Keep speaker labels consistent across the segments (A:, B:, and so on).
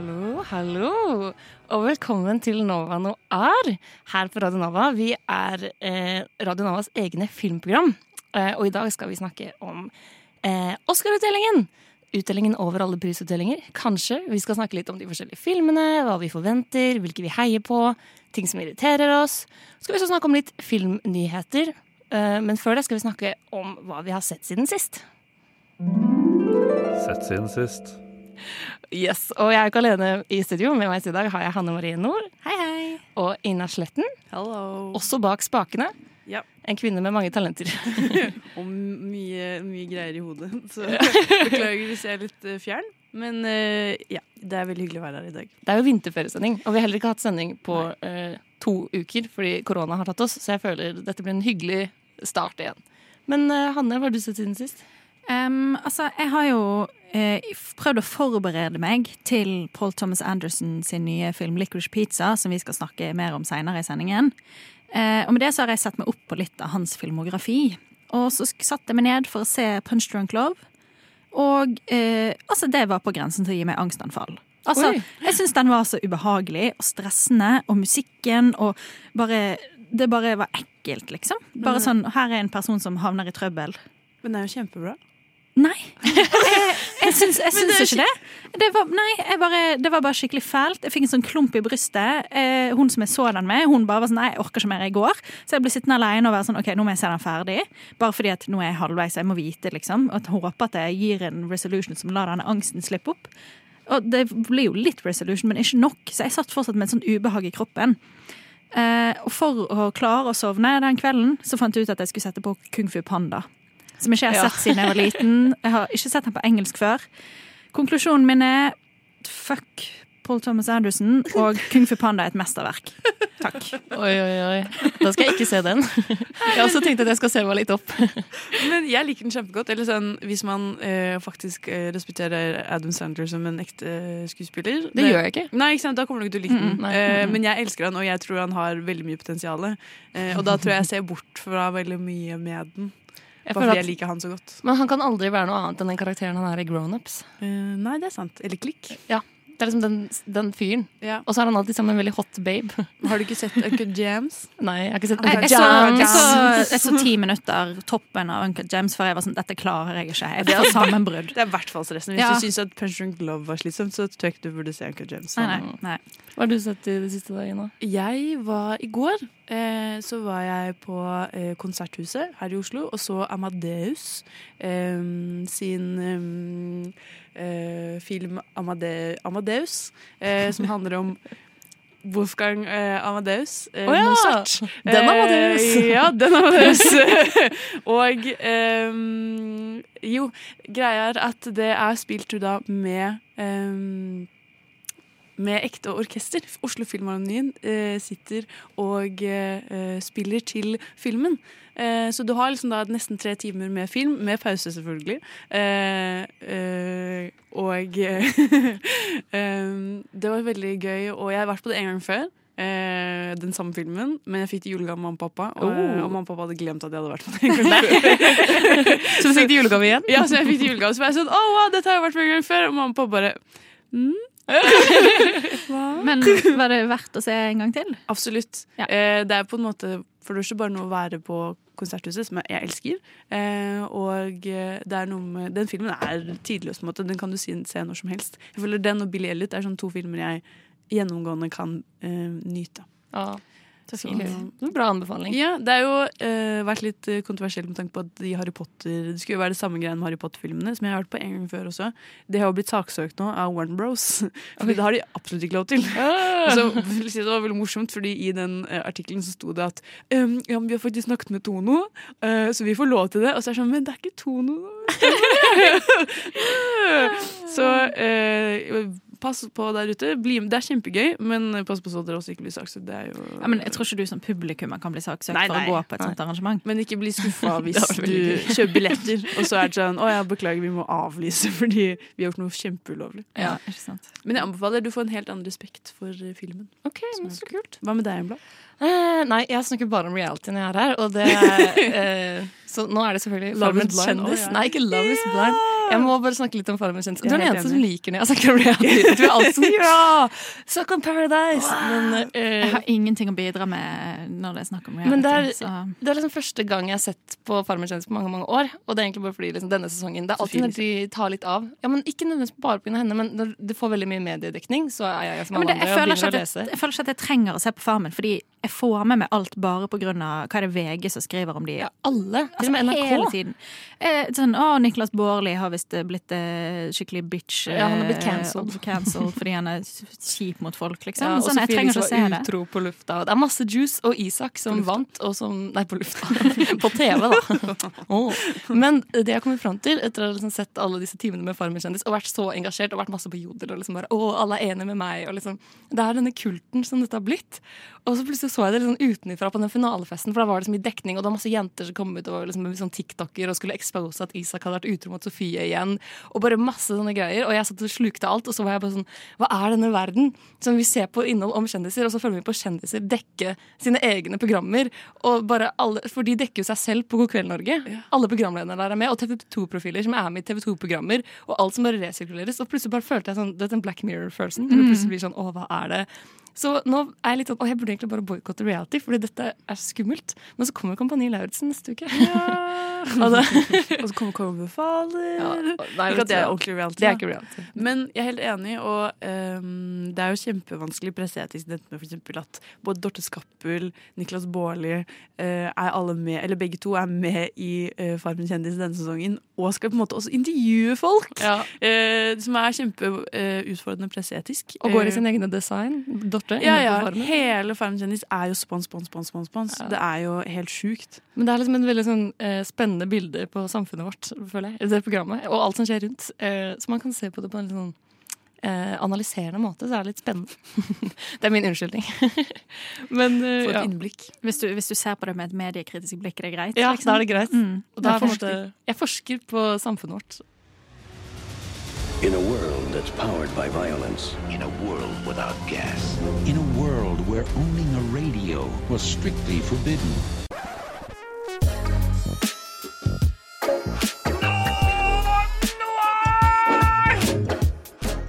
A: Hallo, hallo, og velkommen til Nova Noir her på Radio Nova. Vi er eh, Radio Novas egne filmprogram, eh, og i dag skal vi snakke om eh, Oscar-utdelingen. Utdelingen over alle prisutdelinger. Kanskje vi skal snakke litt om de forskjellige filmene, hva vi forventer, hvilke vi heier på, ting som irriterer oss. Så skal vi også snakke om litt filmnyheter, eh, men før det skal vi snakke om hva vi har sett siden sist.
B: Sett siden sist.
A: Yes, Og jeg er ikke alene i studio. Med meg i dag har jeg Hanne Marie Nord
C: Hei, hei.
A: og Ina Sletten.
C: Hello.
A: Også bak spakene.
C: Ja.
A: En kvinne med mange talenter.
C: Og mye, mye greier i hodet. Så beklager hvis jeg er litt eh, fjern. Men uh, ja, det er veldig hyggelig å være her i dag.
A: Det er jo vinterferiesending, og vi har heller ikke hatt sending på uh, to uker fordi korona har tatt oss, så jeg føler dette blir en hyggelig start igjen. Men uh, Hanne, hva har du sett siden sist?
D: Um, altså, jeg har jo prøvd å forberede meg til Paul Thomas Anderson sin nye film 'Licorice Pizza', som vi skal snakke mer om seinere i sendingen. Eh, og med det så har jeg sett meg opp på litt av hans filmografi. Og så satte jeg meg ned for å se Punch Drunk Love. Og eh, altså, det var på grensen til å gi meg angstanfall. Altså,
A: Oi.
D: jeg syns den var så ubehagelig og stressende, og musikken og bare Det bare var ekkelt, liksom. Bare sånn Her er en person som havner i trøbbel.
C: Men det er jo kjempebra.
D: Nei. Jeg, jeg syns, jeg syns ikke det. Det var, nei, bare, det var bare skikkelig fælt. Jeg fikk en sånn klump i brystet. Eh, hun som jeg så den med, hun bare var sånn Nei, jeg orker ikke mer, jeg går. Så jeg ble sittende alene og være sånn OK, nå må jeg se den ferdig. Bare fordi at nå er jeg halvveis, jeg må vite, liksom. Og at håper at jeg gir en resolution som lar denne angsten slippe opp. Og det blir jo litt resolution, men ikke nok. Så jeg satt fortsatt med et sånn ubehag i kroppen. Eh, og for å klare å sovne den kvelden, så fant jeg ut at jeg skulle sette på Kung Fu Panda. Som ikke jeg har
A: Ja.
D: sett siden jeg var liten. Jeg har ikke sett den på engelsk før. Konklusjonen min er fuck Paul Thomas Anderson, og Kung Fu Panda er et mesterverk. Takk.
A: Oi, oi, oi. Da skal jeg ikke se den. Jeg har også tenkt at jeg skal se meg litt opp.
C: Men jeg liker den kjempegodt. Eller sånn, hvis man eh, faktisk eh, respekterer Adam Sandler som en ekte eh, skuespiller.
A: Det gjør jeg ikke.
C: Nei, ikke sant? Da kommer du ikke til å like den.
A: Mm.
C: Eh, men jeg elsker han, og jeg tror han har veldig mye potensial. Eh, og da tror jeg jeg ser bort fra veldig mye med den.
A: Jeg
C: Bare fordi
A: at-
C: jeg liker han så godt.
A: Men han kan aldri være noe annet enn den karakteren han er i Grown Ups.
C: Eh, nei, det er sant. Eller klikk.
A: Ja, det er liksom den, den fyren.
C: Ja.
A: Og så er han alltid sammen med en veldig hot babe.
C: Har du ikke sett Uncle Jams?
A: Nei, jeg har ikke sett
D: Jeg,
A: Uncut
D: jeg, så, jeg, så, jeg så ti minutter toppen av Uncle James før jeg var sånn Dette klarer jeg ikke. Jeg får sammenbrudd.
C: Det er i hvert fall stressen. Hvis
D: Ja.
C: du syns at Punch Drunk Love var slitsomt, så tror jeg ikke du burde se Uncle James.
D: Nei, nei, nei.
A: Hva har du sett i det siste, da, Ina?
C: Jeg var I går så var jeg på eh, Konserthuset her i Oslo og så Amadeus eh, sin eh, eh, film Amade Amadeus, eh, som handler om Wolfgang eh, Amadeus. Eh,
A: Å ja!
C: Mozart.
A: Den Amadeus.
C: Eh, ja, den Amadeus. og eh, jo, greia er at det er spilt da med eh, med ekte orkester. Oslo Filmharmonien eh, sitter og eh, spiller til filmen. Eh, så du har liksom da nesten tre timer med film, med pause selvfølgelig. Eh, eh, og eh, det var veldig gøy, og jeg har vært på det en gang før. Eh, den samme filmen, men jeg fikk det julegave av mamma og pappa. Og,
A: Oh.
C: og mamma og pappa hadde glemt at jeg hadde vært på det en gang.
A: Så du fikk det julegave igjen?
C: Ja, så jeg fikk det julegave. Så var jeg sånn, å wow, dette har jeg vært på en gang før. Og mamma og pappa bare mm.
D: Men var det verdt å se en gang til?
C: Absolutt. Eh, det er på en måte for det er ikke bare noe å være på Konserthuset, som jeg elsker. Eh, og eh, det er noe med, den filmen er tidløs. på en måte. Den kan du se når som helst. Jeg føler Den og Billy Elliot er sånn to filmer jeg gjennomgående kan nyte.
A: Ja, Var Bra anbefaling.
C: Ja, det har jo uh, vært litt eh, kontroversielt med tanke på at de Harry Potter Det skulle jo være det samme greia med Harry Potter-filmene, som jeg har hørt på en gang før også. Det har jo blitt saksøkt nå av Warren Bros. Fordi det har de absolutt ikke lov til.
A: Ah.
C: Så vil det var veldig morsomt, fordi i den uh, artikkelen så sto det at um, ja, men vi har faktisk snakket med Tono, uh, så vi får lov til det. Og så er det sånn, men det er ikke Tono. så eh, pass på der ute. Bli, det er kjempegøy, men pass på så dere også ikke blir saksøkt. Det er jo
D: Ja, men jeg tror ikke du som publikum kan bli saksøkt
A: Nei,
D: for å gå på et
A: Nei.
D: sånt arrangement.
C: Men ikke bli skuffa hvis du kjøper billetter, og så er det sånn Å ja, beklager, vi må avlyse fordi vi har gjort noe kjempeulovlig.
D: Ja, ikke sant?
C: Men jeg anbefaler du får en helt annen respekt for filmen.
A: Ok, men så kult.
C: Hva med deg, Embla?
A: Eh, nei, jeg snakker bare om reality når jeg er her. Og det eh, så nå er det selvfølgelig
C: Love is
A: kjendis. Nei, ikke Love is blind. Jeg må bare snakke litt om Farmen kjendis. Du er den eneste som liker når jeg snakker om reality. Du er alltid ja! Suck on Paradise! Men,
D: Jeg
A: eh,
D: har ingenting å bidra med når det er snakk om
A: Men det er-
D: reality.
A: det er liksom første gang jeg har sett på Farmen kjendis på mange mange år. Og det er egentlig bare fordi liksom, denne sesongen Det er alltid når de tar litt av. Ja, men Ikke nødvendigvis bare pga. henne, men når du får veldig mye mediedekning, så er jeg som alle
D: ja,
A: andre og begynner å lese.
D: jeg, jeg føler ikke at jeg trenger å se på Farmen, fordi jeg får med meg alt bare av hva er det VG som skriver om de.
A: Ja, alle. Til og med
D: Altså, hele tiden. Eh, sånn, å, Niklas Baarli har visst eh, blitt eh, skikkelig bitch.
A: Ja, han har blitt
D: eh,
A: cancelled.
D: og cancelled fordi han er kjip mot folk, liksom.
A: Ja, og
D: sånn, jeg trenger ikke å se det.
A: utro på lufta. Det er masse juice og Isak som vant, og som Nei, på lufta. på TV, da. oh. Men det jeg har kommet fram til etter å ha liksom sett alle disse timene med Farmen kjendis og vært så engasjert og vært masse på Jodel og liksom bare Å, alle er enige med meg. Og liksom, det er denne kulten som dette har blitt. Og så plutselig så jeg det liksom utenfra på den finalefesten, for da var det så mye dekning, og det var masse jenter som kom ut og var liksom med sånn TikToker og skulle expose at Isak hadde vært utro mot Sofie igjen, og bare masse sånne greier. Og jeg satt og slukte alt, og så var jeg bare sånn Hva er denne verden som vi ser på innhold om kjendiser, og så følger vi på kjendiser dekke sine egne programmer, og bare alle For de dekker jo seg selv på God kveld Norge. Alle programlederne der er med, og TV 2-profiler som er med i TV 2-programmer, og alt som bare resirkuleres. Og plutselig bare følte jeg sånn Det er den Black Mirror-følelsen. Mm. plutselig blir sånn Å, hva er det? Så nå er jeg litt sånn Å, jeg burde egentlig bare boikotte reality, fordi dette er skummelt. Men så kommer Kompani Lauritzen neste uke. Ja. altså.
C: Og så kommer Kåre befaler.
A: ja, nei,
C: ikke at det er ordentlig reality.
A: det er ikke reality.
C: Men jeg er helt enig, og um, det er jo kjempevanskelig presseetisk dette med eksempel at både Dorte Skappel, Niklas Baarli uh, er alle med, eller begge to er med i uh, Farmen kjendis denne sesongen, og skal på en måte også intervjue folk!
A: Ja.
C: Uh, som er kjempeutfordrende presseetisk.
A: Og går i sin egne design. Dorte.
C: ja, ja.
A: Farmen.
C: Hele Farmen kjendis er jo spons, spons, spons. spons, spons.
A: Ja.
C: Det er jo helt sjukt.
A: Men det er liksom en veldig sånn, eh, spennende bilde på samfunnet vårt, føler jeg. Det programmet, Og alt som skjer rundt. Eh, så man kan se på det på en litt sånn eh, analyserende måte. Så er det litt spennende. det er min unnskyldning. Men eh,
C: For et
A: ja.
C: innblikk.
D: Hvis du, hvis du ser på det med et mediekritisk blikk, er det greit?
A: ja,
D: liksom?
A: da er det greit.
D: Mm.
A: Og da
D: Det
A: er
D: er
A: på jeg forsker på samfunnet vårt.
E: In a world that's powered by violence,
F: In a world without gas.
G: In a world where owning a radio was strictly forbidden.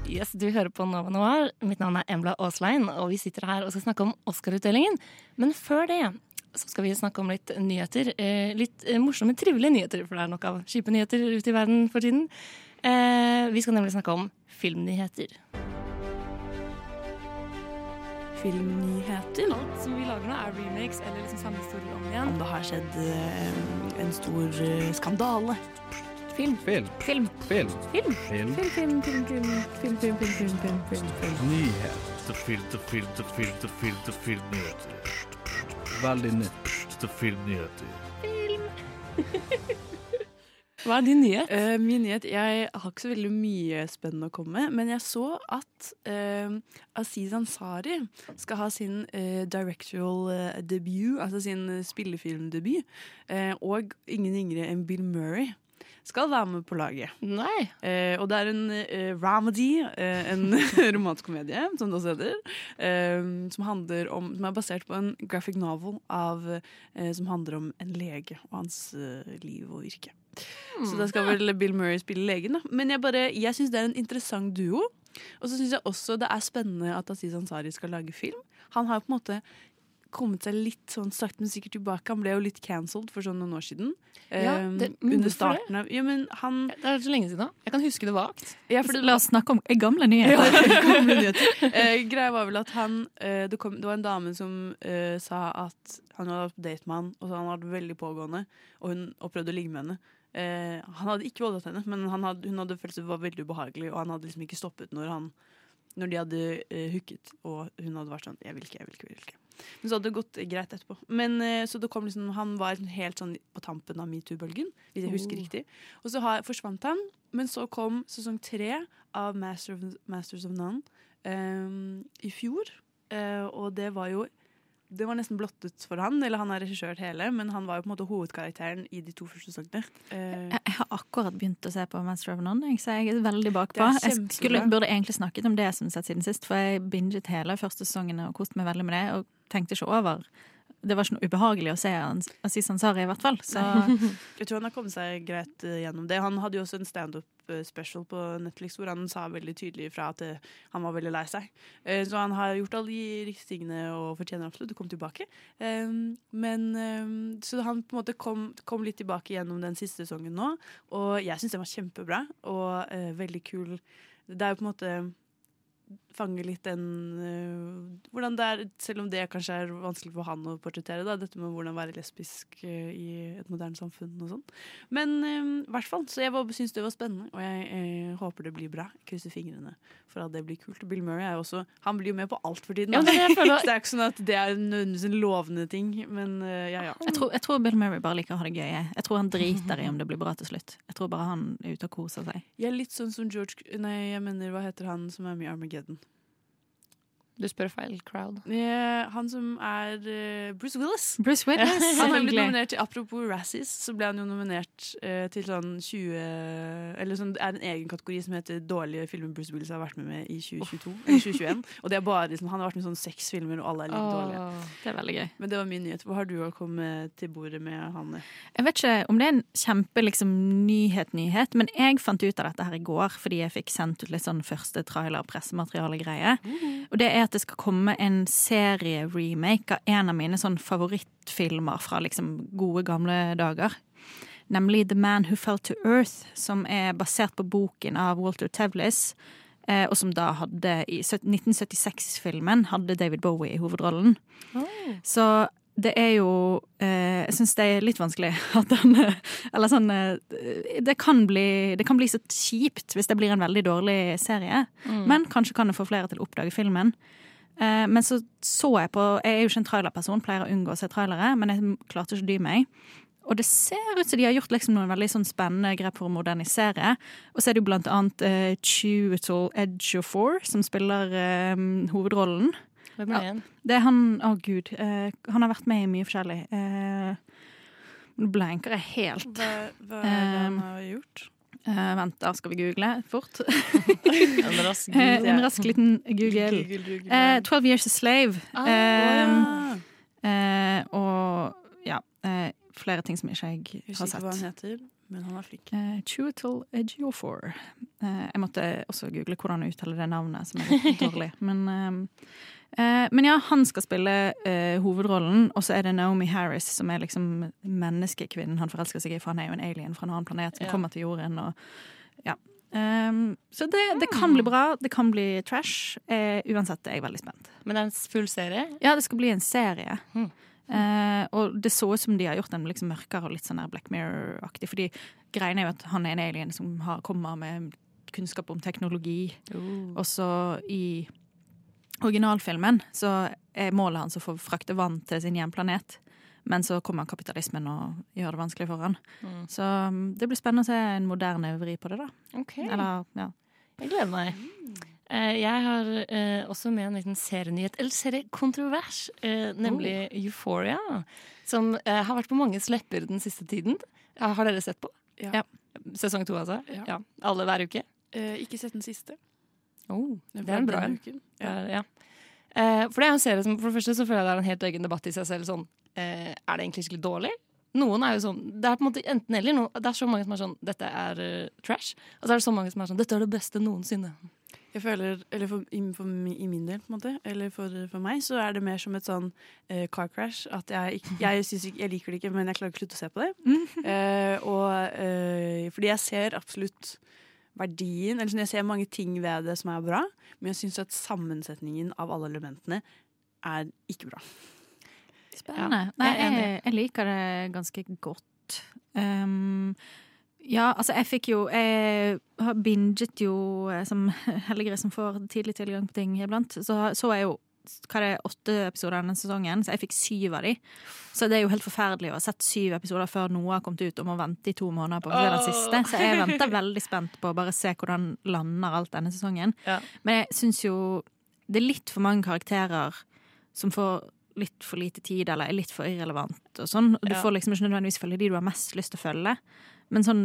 A: Yes, Du hører på Nova Noir. Mitt navn er Embla Aaslein, og vi sitter her og skal snakke om Oscar-utdelingen. Men før det så skal vi snakke om litt nyheter. Eh, litt eh, morsomme, trivelige nyheter, for det er nok av kjipe nyheter ute i verden for tiden. Eh, vi skal nemlig snakke om filmnyheter.
C: Filmnyheter.
A: Alt som vi lager nå, er remakes eller liksom samme historie om igjen.
C: Om det har skjedd eh, en stor eh, skandale.
A: Film.
H: Film.
A: Film.
H: Film.
A: Film.
H: Film.
C: Film, film, film, film, film, film, film, film, film, film, film.
H: Nyheter. Filter, filter, filter, filter, film film filmnyheter. Veldig nytt Filmnyheter. filmnyheter.
A: Hva er din nyhet?
C: Uh, min nyhet Jeg har ikke så veldig mye spennende å komme med, men jeg så at uh, Aziz Ansari skal ha sin uh, directorial debut, altså sin spillefilmdebut, og ingen yngre enn Bill Murray skal være med på laget.
A: Nei.
C: Eh, og det er en eh, ramedy, eh, en romansk komedie, som det også heter, eh, som, handler om, som er basert på en graphic novel av, eh, som handler om en lege og hans eh, liv og virke. Så da skal vel Bill Murray spille legen, da. Men jeg, bare, jeg syns det er en interessant duo. Og så syns jeg også det er spennende at Aziz Ansari skal lage film. Han har jo på en måte kommet seg litt sånn sakte, men sikkert tilbake. Han ble jo litt cancelled for sånn noen år siden.
A: Ja,
C: Eh,
A: det-
C: under starten av Ja, men han
A: Det er så lenge siden da. Jeg kan huske det vagt.
C: ja, det,
D: La oss snakke om gamle nyheter.
C: Gamle nyheter. uh, greia var vel at han uh, det, kom, det var en dame som uh, sa at han hadde vært på date med han, og så hadde vært veldig pågående, og hun og prøvde å ligge med henne. Eh, han hadde ikke voldtatt henne, men han hadde, hun hadde følt det var veldig ubehagelig, og han hadde liksom ikke stoppet når, han, når de hadde eh, hooket, og hun hadde vært sånn 'jeg vil ikke, jeg vil ikke'. jeg vil ikke. Men så hadde det gått greit etterpå. Men eh, så det kom liksom Han var helt sånn på tampen av metoo-bølgen, hvis jeg husker riktig. Og så har, forsvant han, men så kom sesong tre av Master of, Masters of None um, i fjor. Uh, og det var jo det var nesten blottet for han, eller han har regissert hele, men han var jo på en måte hovedkarakteren i de to første sesongene. Uh,
D: Jeg har akkurat begynt å se på Master of None, så jeg er veldig bakpå.
C: Er
D: Jeg skulle, burde egentlig snakket om det som jeg har sett siden sist, for jeg binget hele første sesongen og koste meg veldig med det, og tenkte ikke over Det var ikke noe ubehagelig å se Aziz Ansari, i hvert fall. Så
C: Jeg tror han har kommet seg greit eh, gjennom det. Han hadde jo også en standup eh, på Netflix hvor han sa veldig tydelig fra at eh, han var veldig lei seg. Så han har gjort alle de riktige tingene og fortjener absolutt å komme tilbake. Eh, Men eh, Så han på en måte kom, kom litt tilbake gjennom den siste sesongen nå, og jeg syns den var kjempebra og veldig kul. Det er jo på en måte fange litt den uh, Hvordan det er, selv om det kanskje er vanskelig for han å portrettere, da, dette med hvordan være lesbisk uh, i et moderne samfunn og sånn. Men i i hvert fall, så jeg syns det var spennende, og jeg eh, håper det blir bra. Krysser fingrene for at det blir kult. Bill Murray er jo også Han blir jo med på alt for tiden.
A: Ja, det, føler-
C: det er ikke sånn at det er nødvendigvis en lovende ting, men uh, ja ja.
D: jeg tror, jeg tror Bill Murray bare liker å ha det gøy. jeg. Jeg tror han driter i om det blir bra til slutt. Jeg tror bare han er ute og koser seg.
C: Jeg er litt sånn som George Nei, jeg mener, hva heter han som er med i Armageddon?
A: Du spør feil crowd.
C: Eh, han som er eh, Bruce Willis.
D: Bruce Willis,
C: Han har blitt nominert til Apropos Razzies, så ble han jo nominert eh, til sånn 20 Eller sånn, det er en egen kategori som heter dårlige filmer Bruce Willis har vært med med i 2022. Eller 2021. Og det er bare liksom, Han har vært med i sånn seks filmer, og alle er like dårlige.
D: Det er veldig gøy.
C: Men det var min nyhet. Hva har du å komme til bordet med, Hanne?
D: Jeg vet ikke om det er en kjempe liksom, nyhet-nyhet, men jeg fant ut av dette her i går fordi jeg fikk sendt ut litt sånn første trailer-pressemateriale-greie. Og det er at det skal komme en serie-remake av en av mine sånn favorittfilmer fra liksom gode, gamle dager. Nemlig The Man Who Fell to Earth, som er basert på boken av Walter Tevlis. eh, Og som da hadde i 1976-filmen hadde David Bowie i hovedrollen. Så det er jo eh, Jeg syns det er litt vanskelig at den Eller sånn eh, det, kan bli, det kan bli så kjipt hvis det blir en veldig dårlig serie. Men kanskje kan det få flere til å oppdage filmen. Eh, men så så jeg på Jeg er jo ikke en trailerperson, pleier å unngå å se trailere, men jeg klarte ikke å dy meg. Og det ser ut som de har gjort liksom noen veldig sånn spennende grep for å modernisere. Og så er det jo blant annet uh, of Four, som spiller eh, hovedrollen.
A: Hvem er det igjen?
D: Det er han Å, gud. Uh, han har vært med i mye forskjellig. Uh, Nå blanker jeg helt.
C: Hva, hva er det han har gjort?
D: Eh, vent, da skal vi google fort.
A: En rask Google.
D: en rask liten Google. Eh, 'Twelve Years a Slave'.
A: Ah,
D: Eh, eh, og ja, eh, flere ting som ikke jeg har
C: husker ikke hva han
D: sett.
C: heter, men han er flink.
D: Uh, Chiwetel Ejiofor. Eh, jeg måtte også google hvordan jeg uttaler det navnet, som er litt dårlig. Men, men ja, han skal spille eh, hovedrollen, og så er det Naomi Harris som er liksom menneskekvinnen han forelsker seg i, for han er jo en alien fra en annen planet som
A: Ja.
D: kommer til jorden. Og, ja. Um, så det, det kan bli bra, det kan bli trash. Uh, uansett er jeg veldig spent.
A: Men det er en full serie?
D: Ja, det skal bli en serie.
A: Mm.
D: Uh, og det så ut som de har gjort den liksom mørkere og litt sånn der Black Mirror-aktig. Fordi greien er jo at han er en alien som har, kommer med kunnskap om teknologi. Og så i originalfilmen så er målet hans å få frakte vann til sin hjemplanet. Men så kommer kapitalismen og gjør det vanskelig for han.
A: Mm.
D: Så um, det blir spennende å se en moderne vri på det, da.
A: Okay.
D: Eller, ja.
A: jeg gleder meg. Eh, jeg har eh, også med en liten serienyhet, eller seriekontrovers, eh, nemlig Euphoria. Som eh, har vært på manges lepper den siste tiden. Har dere sett på?
C: Ja.
A: Sesong to, altså?
C: Ja.
A: Alle hver uke?
C: Eh, ikke sett den siste.
A: Oh, det er en bra en.
C: Ja.
A: Ja. Eh, for det er en serie som For det første så føler jeg det er en helt egen debatt i seg selv. Sånn, eh, er det egentlig skikkelig dårlig? Noen er jo sånn Det er på en måte enten eller. Noen, det er så mange som er sånn Dette er uh, trash. Og så er det så mange som er sånn Dette er det beste noensinne.
C: Jeg føler, eller for, for, I min del, på en måte, eller for, for meg, så er det mer som et sånn uh, car crash. At jeg, jeg, ikke, jeg liker det ikke, men jeg klarer ikke å slutte å se på det. Uh, og, fordi jeg ser absolutt verdien, eller sånn, jeg ser mange ting ved det som er bra, men jeg syns at sammensetningen av alle elementene er ikke bra.
D: Spennende.
A: Ja,
D: Nei,
A: jeg
D: jeg, liker det ganske godt. Um, ja, altså jeg fikk jo Jeg har binget jo, eh, som heldiggris som får tidlig tilgang på ting iblant, så så jeg jo hva er det, åtte episoder denne sesongen, så jeg fikk syv av de. Så det er jo helt forferdelig å ha sett syv episoder før noe har kommet ut, og må vente i to måneder på å se den siste. Så jeg venter veldig spent på å bare se hvordan lander alt denne sesongen.
A: Ja.
D: Men jeg syns jo det er litt for mange karakterer som får litt for lite tid, eller er litt for irrelevant og sånn. Du får liksom ikke nødvendigvis følge de du har mest lyst til å følge. Men sånn,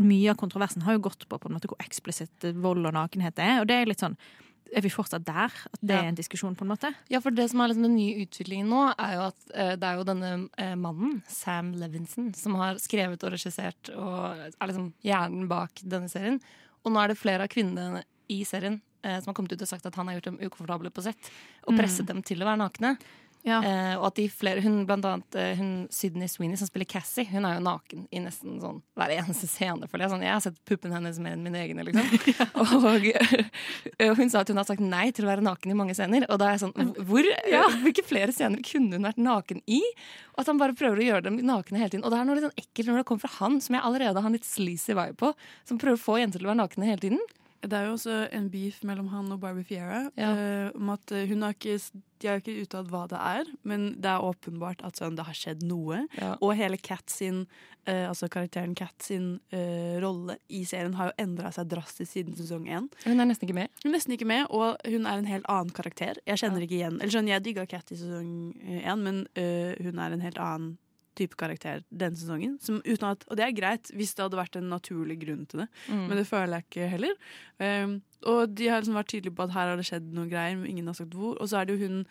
D: mye av kontroversen har jo gått på, på en måte hvor eksplisitt vold og nakenhet er, og det er litt sånn Er vi fortsatt der? At det
A: Ja.
D: er en diskusjon, på en måte?
A: Ja, for det som er liksom den nye utviklingen nå, er jo at uh, det er jo denne uh, mannen, Sam Levinson, som har skrevet og regissert og er liksom hjernen bak denne serien. Og nå er det flere av kvinnene i serien uh, som har kommet ut og sagt at han har gjort dem ukomfortable på sett, og presset dem til å være nakne.
D: Ja.
A: Eh, og at de flere, hun, blant annet eh, hun Sydney Sweeney som spiller Cassie, hun er jo naken i nesten sånn hver eneste scene. Jeg sånn, jeg har sett puppen hennes mer enn mine egne. liksom. og, og hun sa at hun har sagt nei til å være naken i mange scener. Og da er jeg sånn, hvor, Hvilke flere scener kunne hun vært naken i? Og at han bare prøver å gjøre dem nakne hele tiden. Og det er noe litt sånn ekkelt når det kommer fra han, som jeg allerede har en litt sleazy vibe på, som prøver å få jenter til å være nakne hele tiden.
C: Det er jo også en beef mellom han og Barbie Fiera
A: Ja.
C: uh, om at eh, hun har ikke, de har ikke uttalt hva det er, men det er åpenbart at sånn, det har skjedd noe.
A: Ja.
C: Og hele Cat sin, uh, altså karakteren Cat sin uh, rolle i serien har jo endra seg drastisk siden sesong én.
A: Hun er nesten ikke med.
C: Hun er nesten ikke med, og hun er en helt annen karakter. Jeg kjenner ikke igjen Eller sånn, Jeg digga Cat i sesong én, men uh, hun er en helt annen type karakter denne sesongen. At, og det er greit hvis det hadde vært en naturlig grunn til det, men det føler jeg ikke heller. Um, og de har liksom vært tydelige på at her har det skjedd noen greier, men ingen har sagt hvor. Og så er det jo hun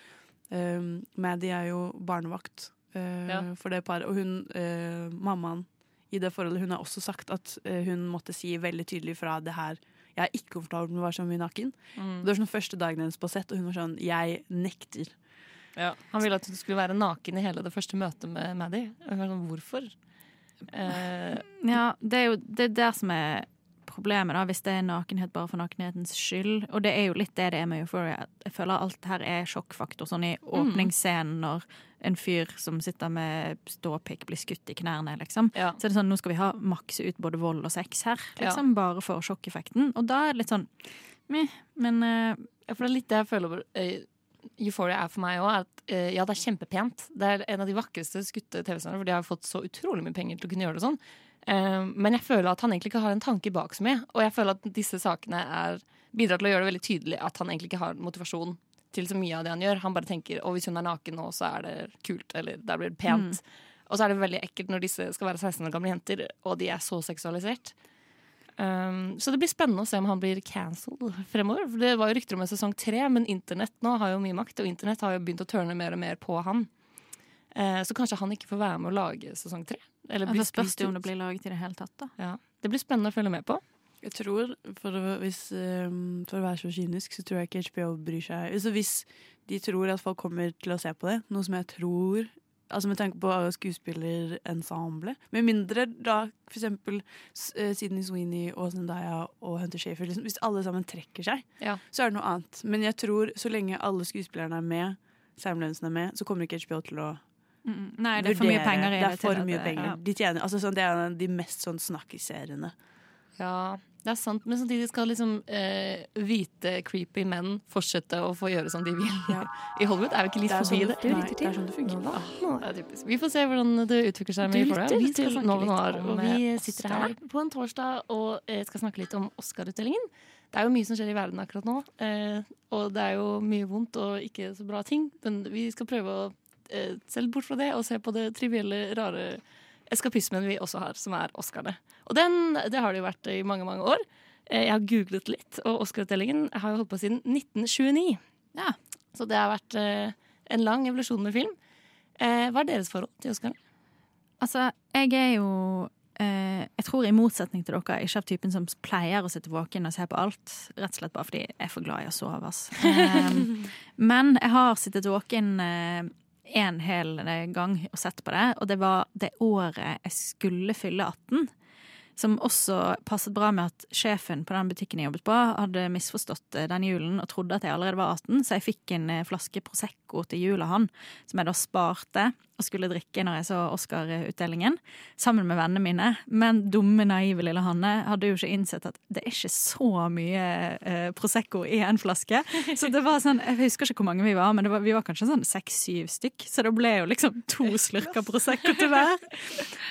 C: um, Maddie er jo barnevakt uh,
A: Ja.
C: for det paret, og hun uh, mammaen i det forholdet, hun har også sagt at uh, hun måtte si veldig tydelig fra det her jeg er ikke komfortabel med å være så mye naken. Det var sånn første dagen hennes på sett, og hun var sånn Jeg nekter.
A: Han ville at hun skulle være naken i hele det første møtet med var sånn, hvorfor? Eh,
D: Ja, det er jo det er der som er problemet, da, hvis det er nakenhet bare for nakenhetens skyld. Og det er jo litt det det er med Euphoria. Jeg føler alt her er sjokkfaktor. Sånn i åpningsscenen når en fyr som sitter med ståpikk, blir skutt i knærne, liksom.
A: ja.
D: Så er det sånn, nå skal vi ha makse ut både vold og sex her, liksom. Bare for sjokkeffekten. Og da er det litt sånn meh, men eh,
A: Ja, for det er litt det jeg føler eh, Euphoria er for meg òg. At uh, ja, det er kjempepent. Det er en av de vakreste skutte TV-seriene, for de har fått så utrolig mye penger til å kunne gjøre det sånn. Uh, men jeg føler at han egentlig ikke har en tanke bak så mye. Og jeg føler at disse sakene er, bidrar til å gjøre det veldig tydelig at han egentlig ikke har motivasjon til så mye av det han gjør. Han bare tenker å hvis hun er naken nå, så er det kult, eller der blir det pent. Og så er det veldig ekkelt når disse skal være 16 år gamle jenter, og de er så seksualisert. Um, så det blir spennende å se om han blir cancelled fremover. For Det var jo rykter om en sesong tre, men internett nå har jo mye makt, og internett har jo begynt å tørne mer og mer på han. Uh, så kanskje han ikke får være med å lage sesong tre. Eller
D: blir spørs det om det blir laget i det hele tatt, da.
A: Ja. Det blir spennende å følge med på.
C: Jeg tror, for å, hvis, um, for å være så kynisk, så tror jeg ikke HBO bryr seg. Så hvis de tror at folk kommer til å se på det, noe som jeg tror Altså med tanke på skuespillerensemble. Med mindre da for eksempel S- eh, Sydney Sweeney og Zendaya og Hunter Shafer liksom, Hvis alle sammen trekker seg,
A: Ja.
C: så er det noe annet. Men jeg tror så lenge alle skuespillerne er med, Sam Levinson er med, så kommer ikke HBO til å
D: Nei, det er for mye penger
C: Det er for mye penger. De tjener, altså sånn, det er de mest sånn snakkiseriene.
A: Ja, det er sant, men samtidig skal liksom eh, hvite, creepy menn fortsette å få gjøre som de vil.
C: Ja.
A: I Hollywood er vi ikke litt
C: Det er
A: forbi
C: sånn
A: det.
C: nei, det er sånn det funker.
A: Ah, det er. Vi får se hvordan det utvikler seg med
D: lytter
A: Vi
D: til
A: Nova Noir, og vi
D: eh,
A: sitter
D: Oscar.
A: her på en torsdag og eh, skal snakke litt om Oscar-utdelingen. Det er jo mye som skjer i verden akkurat nå, eh, og det er jo mye vondt og ikke så bra ting. Men vi skal prøve å eh, se bort fra det og se på det trivielle, rare eskapismen vi også har, som er Oscarene. Og den, det har det jo vært i mange, mange år. Eh, Jeg har googlet litt, og Oscar-utdelingen har jo holdt på siden 1929.
D: Ja.
A: Så det har vært eh, en lang evolusjon med film. Eh, hva er deres forhold til Oscar?
D: Altså, jeg er jo eh, Jeg tror i motsetning til dere ikke av typen som pleier å sitte våken og se på alt. Rett og slett bare fordi jeg er for glad i å sove. ass. Eh, men jeg har sittet våken en hel eh, gang og sett på det, og det var det året jeg skulle fylle 18. Som også passet bra med at sjefen på den butikken jeg jobbet på, hadde misforstått eh, den julen og trodde at jeg allerede var 18, så jeg fikk en eh, flaske Prosecco Prosecco til jula, han, som jeg da sparte og skulle drikke når jeg så Oscar-utdelingen, sammen med vennene mine. Men dumme, naive lille Hanne hadde jo ikke innsett at det er ikke så mye eh, Prosecco i en flaske. Så det var sånn, jeg husker ikke hvor mange vi var, men var, vi var kanskje sånn seks-syv stykk. Så det ble jo liksom to slurker Prosecco til hver.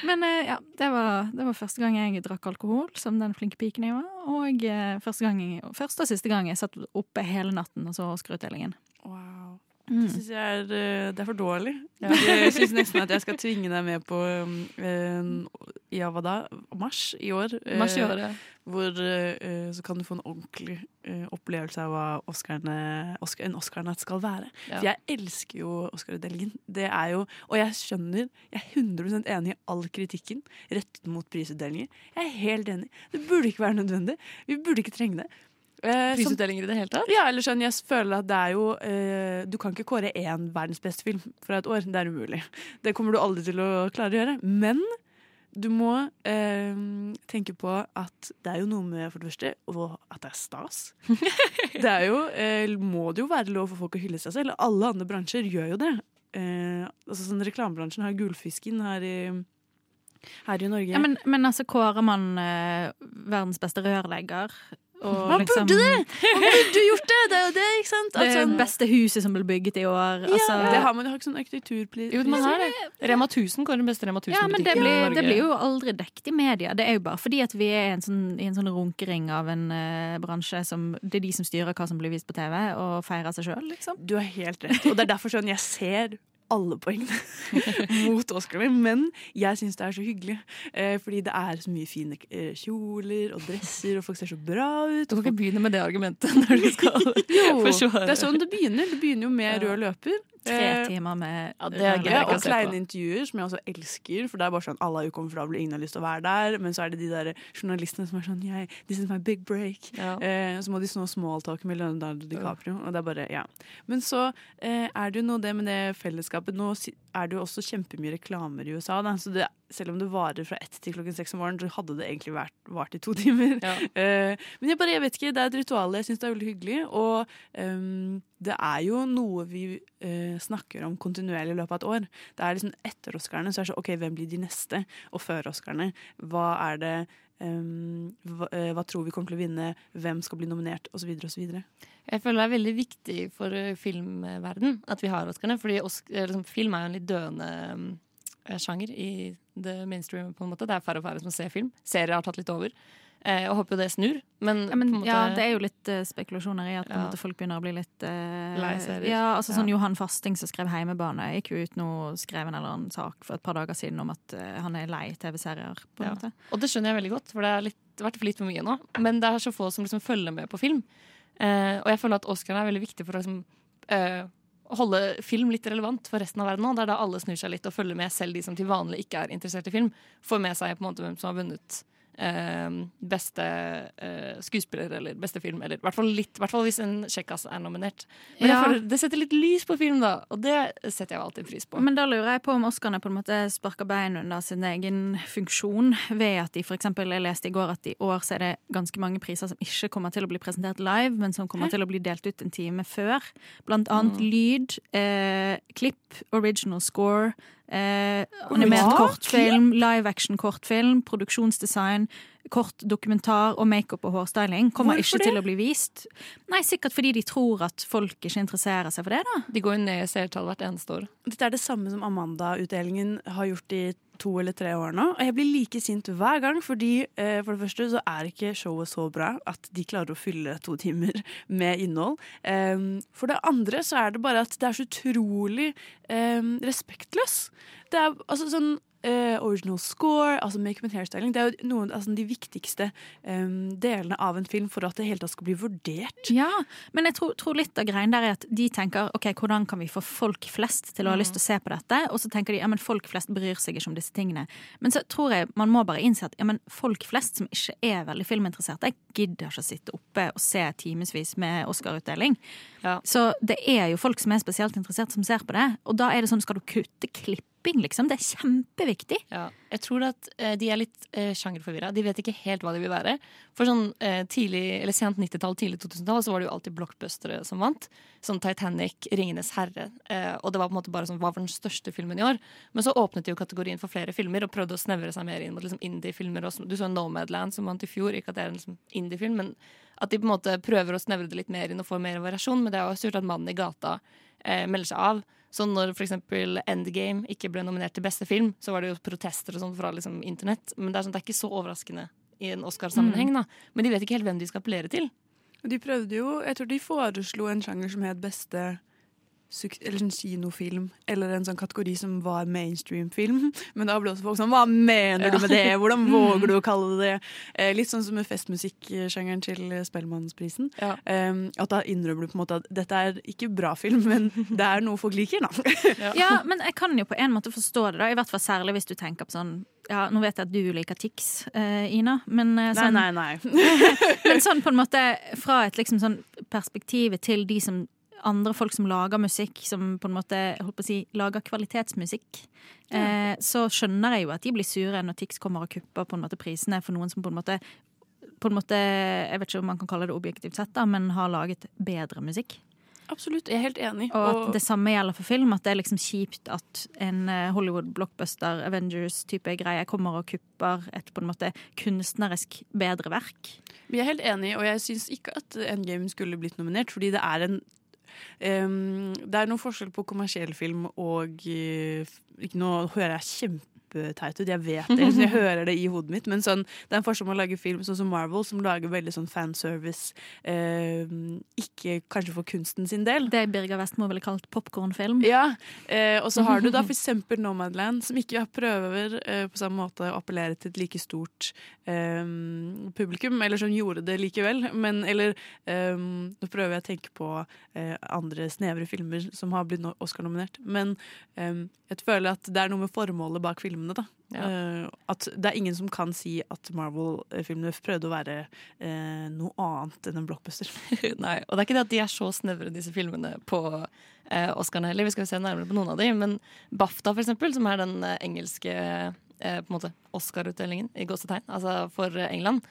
D: Men eh, ja, det var, det var første gang jeg drakk alkohol, som den flinke piken jeg var. Og eh, første, gang, første og siste gang jeg satt oppe hele natten og så Oscar-utdelingen.
C: Wow.
D: Mm.
C: Det syns jeg er, eh, det er for dårlig. Jeg syns nesten at jeg skal tvinge deg med på eh, Ja, hva da? Mars i år. eh,
A: Mars i år, ja.
C: Hvor uh, så kan du få en ordentlig uh, opplevelse av hva Oscarne, Oscar, en Oscar-natt skal være.
A: Ja.
C: For jeg elsker jo Oscar-utdelingen. Det er jo, og jeg skjønner, jeg er 100 enig i all kritikken rettet mot prisutdelinger. Jeg er helt enig. Det burde ikke være nødvendig. Vi burde ikke trenge det. Eh,
A: Prisutdelinger i det hele tatt?
C: ja, eller sånn, jeg føler at det er jo eh, Du kan ikke kåre én verdens beste film fra et år. Det er umulig. Det kommer du aldri til å klare å gjøre. Men du må eh, tenke på at det er jo noe med for det første og at det er stas. Det er jo, eh, må det jo være lov for folk å hylle seg selv. Alle andre bransjer gjør jo det. Eh, altså sånn Reklamebransjen har Gullfisken her i, her i Norge.
D: Ja, men, men altså, kårer man eh, verdens beste rørlegger og
C: Man
D: liksom,
C: burde det! Man burde gjort det! Det er jo det, ikke sant?
D: Det
C: Altså,
D: beste huset som ble bygget i år. Altså,
C: det har man jo ikke sånn arkitekturpris.
A: Jo, man har det. Rema 1000 går den beste Rema 1000-butikken
D: Ja, men det
A: i
D: blir,
A: Norge.
D: det blir jo aldri dekket i media. Det er jo bare fordi at vi er i en sånn, i en sånn runkering av en uh, bransje som Det er de som styrer hva som blir vist på TV, og feirer seg sjøl, liksom.
C: Du har helt rett. Og det er derfor sånn jeg ser alle poengene mot Oscar. Men jeg syns det er så hyggelig. Eh, fordi det er så mye fine eh, kjoler og dresser, og folk ser så bra ut.
A: Du kan ikke begynne med det argumentet når du skal
C: Jo,
A: forsvare.
C: det er sånn det begynner. Det begynner jo med rød løper.
D: Tre
C: Eh,
D: timer med
A: ja, det er gøy.
C: Og kleine intervjuer, som jeg også elsker. For det er bare sånn alle er ukomfortable, ingen har lyst til å være der. Men så er det de der journalistene som er sånn yeah, This is my big break.
A: Ja.
C: Eh, så må de snå smalltalke med Leonardo DiCaprio. Og det er bare, ja. Men så eh, er det jo noe det med det fellesskapet. Nå er det jo også kjempemye reklamer i USA. Da. Så det, selv om det varer fra ett til klokken seks om morgenen, så hadde det egentlig vært, vart i to timer.
A: Ja.
C: Uh, men jeg bare, jeg vet ikke, det er et ritual jeg syns er veldig hyggelig. Og um, det er jo noe vi uh, snakker om kontinuerlig i løpet av et år. Det er liksom Etter Oscarene så er det sånn OK, hvem blir de neste? Og før Oscarene, hva er det Um, hva, uh, hva tror vi kommer til å vinne? Hvem skal bli nominert? Og så videre og så videre.
A: Jeg føler det er veldig viktig for filmverden at vi har Oscarene. Fordi eh, liksom, film er jo en litt døende eh, sjanger i det mainstream. på en måte Det er færre og færre som ser film. Serier har tatt litt over. Eh, jeg håper jo det snur. Men,
D: Ja, men,
A: måte,
D: ja, det er jo litt uh, spekulasjoner i at på
A: Ja.
D: måte, folk begynner å bli litt uh,
A: Lei serier.
D: Ja, altså sånn Johan Fasting som skrev 'Heimebane', gikk jo ut nå og skrev en eller annen sak for et par dager siden om at uh, han er lei TV-serier. på en
A: Ja.
D: måte.
A: Og det skjønner jeg veldig godt, for det har vært litt for mye nå. Men det er så få som liksom følger med på film. Eh, og jeg føler at Oscar er veldig viktig for å liksom, eh, holde film litt relevant for resten av verden nå. Det er da alle snur seg litt og følger med, selv de som til vanlig ikke er interessert i film. Får med seg på en måte hvem som har vunnet beste eh, skuespiller eller beste film. Eller i hvert fall litt, hvert fall hvis en kjekkas er nominert. Men
D: Ja.
A: føler, det setter litt lys på film, da. Og det setter jeg alltid pris på.
D: Men da lurer jeg på om Oscarene på en måte sparker bein under sin egen funksjon ved at de eksempel, Jeg leste i går at i år så er det ganske mange priser som ikke kommer til å bli presentert live, men som kommer til å bli delt ut en time før. Blant annet lyd, eh, klipp, original score, eh, animert kortfilm, live action kortfilm, produksjonsdesign. Kort dokumentar og makeup og hårstyling kommer
C: Hvorfor
D: ikke til å bli vist. Nei, Sikkert fordi de tror at folk ikke interesserer seg for det. da
A: De går jo ned i seertall hvert eneste år.
C: Dette er det samme som Amanda-utdelingen har gjort i to eller tre år nå. Og jeg blir like sint hver gang, fordi eh, for det første så er ikke showet så bra at de klarer å fylle to timer med innhold. Um, for det andre så er det bare at det er så utrolig um, respektløst. Det er altså sånn eh, original score, altså makeup and hairstyling, det er jo noen av altså, de viktigste um, delene av en film for at det hele tatt skal bli vurdert.
D: Ja, men jeg tror, tror litt av greien der er at de tenker ok, hvordan kan vi få folk flest til å ha lyst til å se på dette? Og så tenker de ja, men folk flest bryr seg ikke om disse tingene. Men så tror jeg man må bare innse at ja, men folk flest som ikke er veldig filminteresserte, gidder ikke å sitte oppe og se timevis med Oscar-utdeling.
A: Ja.
D: Så det er jo folk som er spesielt interessert som ser på det. Og da er det sånn, skal du kutte klipp dubbing, liksom. Det er kjempeviktig.
A: Ja, jeg tror at eh, de er litt eh, sjangerforvirra. De vet ikke helt hva de vil være. For sånn eh, tidlig, eller sent 90-tall, tidlig 2000-tall så var det jo alltid blockbustere som vant. Sånn Titanic, Ringenes herre. Eh, og det var på en måte bare sånn, hva var den største filmen i år? Men så åpnet de jo kategorien for flere filmer og prøvde å snevre seg mer inn mot liksom, indie-filmer. Du så Nomadland som vant i fjor. Ikke at det er en liksom, indie-film, men at de på en måte prøver å snevre det litt mer inn og få mer variasjon. Men det er jo surt at mannen i gata eh, melder seg av. Så når eksempel Endgame ikke ble nominert til beste film, så var det jo protester og sånn fra liksom, internett. Men det er, sånn, det er ikke så overraskende i en Oscar-sammenheng. da. Men de vet ikke helt hvem de skal appellere til.
C: De prøvde jo, jeg tror de foreslo en sjanger som het beste suk- eller en kinofilm, eller en sånn kategori som var mainstream-film. Men da ble også folk sånn Hva mener du med det? Hvordan våger du å kalle det det? Eh, litt sånn som med festmusikksjangeren til Spellemannsprisen.
A: Ja.
C: Eh, at da innrømmer du på en måte at dette er ikke bra film, men det er noe folk liker, da.
D: Ja, men jeg kan jo på en måte forstå det, da. I hvert fall særlig hvis du tenker på sånn ja, Nå vet jeg at du liker Tix, uh, Ina, men uh, sånn,
C: Nei, nei, nei.
D: Men sånn på en måte fra et liksom sånn perspektiv til de som andre folk som lager musikk, som på en måte holdt på å si, lager kvalitetsmusikk, eh, så skjønner jeg jo at de blir sure når Tix kommer og kupper på en måte prisene for noen som på en måte på en måte, Jeg vet ikke om man kan kalle det objektivt sett, da, men har laget bedre musikk.
C: Absolutt, jeg er helt enig.
D: Og at det samme gjelder for film. At det er liksom kjipt at en eh, Hollywood-blockbuster, Avengers-type greie, kommer og kupper et på en måte kunstnerisk bedre verk.
C: Vi er helt enige, og jeg syns ikke at Endgame skulle blitt nominert, fordi det er en ehm, Det er noen forskjell på kommersiell film og eh, Nå hører jeg kjempeteit ut, jeg vet det, jeg hører det i hodet mitt, men sånn, det er en forskjell på å lage film sånn som Marvel, som lager veldig sånn fanservice, eh, ikke kanskje for kunsten sin del.
D: Det Birger Westmo ville kalt popkornfilm.
C: Ja, eh, og så har du da for eksempel Nomadland, som ikke prøver eh, på samme måte å appellere til et like stort eh, publikum, eller som gjorde det likevel. Men eller eh, Nå prøver jeg å tenke på eh, andre snevre filmer som har blitt Oscar-nominert. Men jeg føler at det er noe med formålet bak filmene, da. Eh, at det er ingen som kan si at Marvel-filmene prøvde å være uh, noe annet enn en blockbuster.
A: Nei, og det er ikke det at de er så snevre, disse filmene, på uh, Oscarene heller. Vi skal se nærmere på noen av dem. Men BAFTA, for eksempel, som er den engelske på en måte Oscar-utdelingen i gåsetegn, altså for England,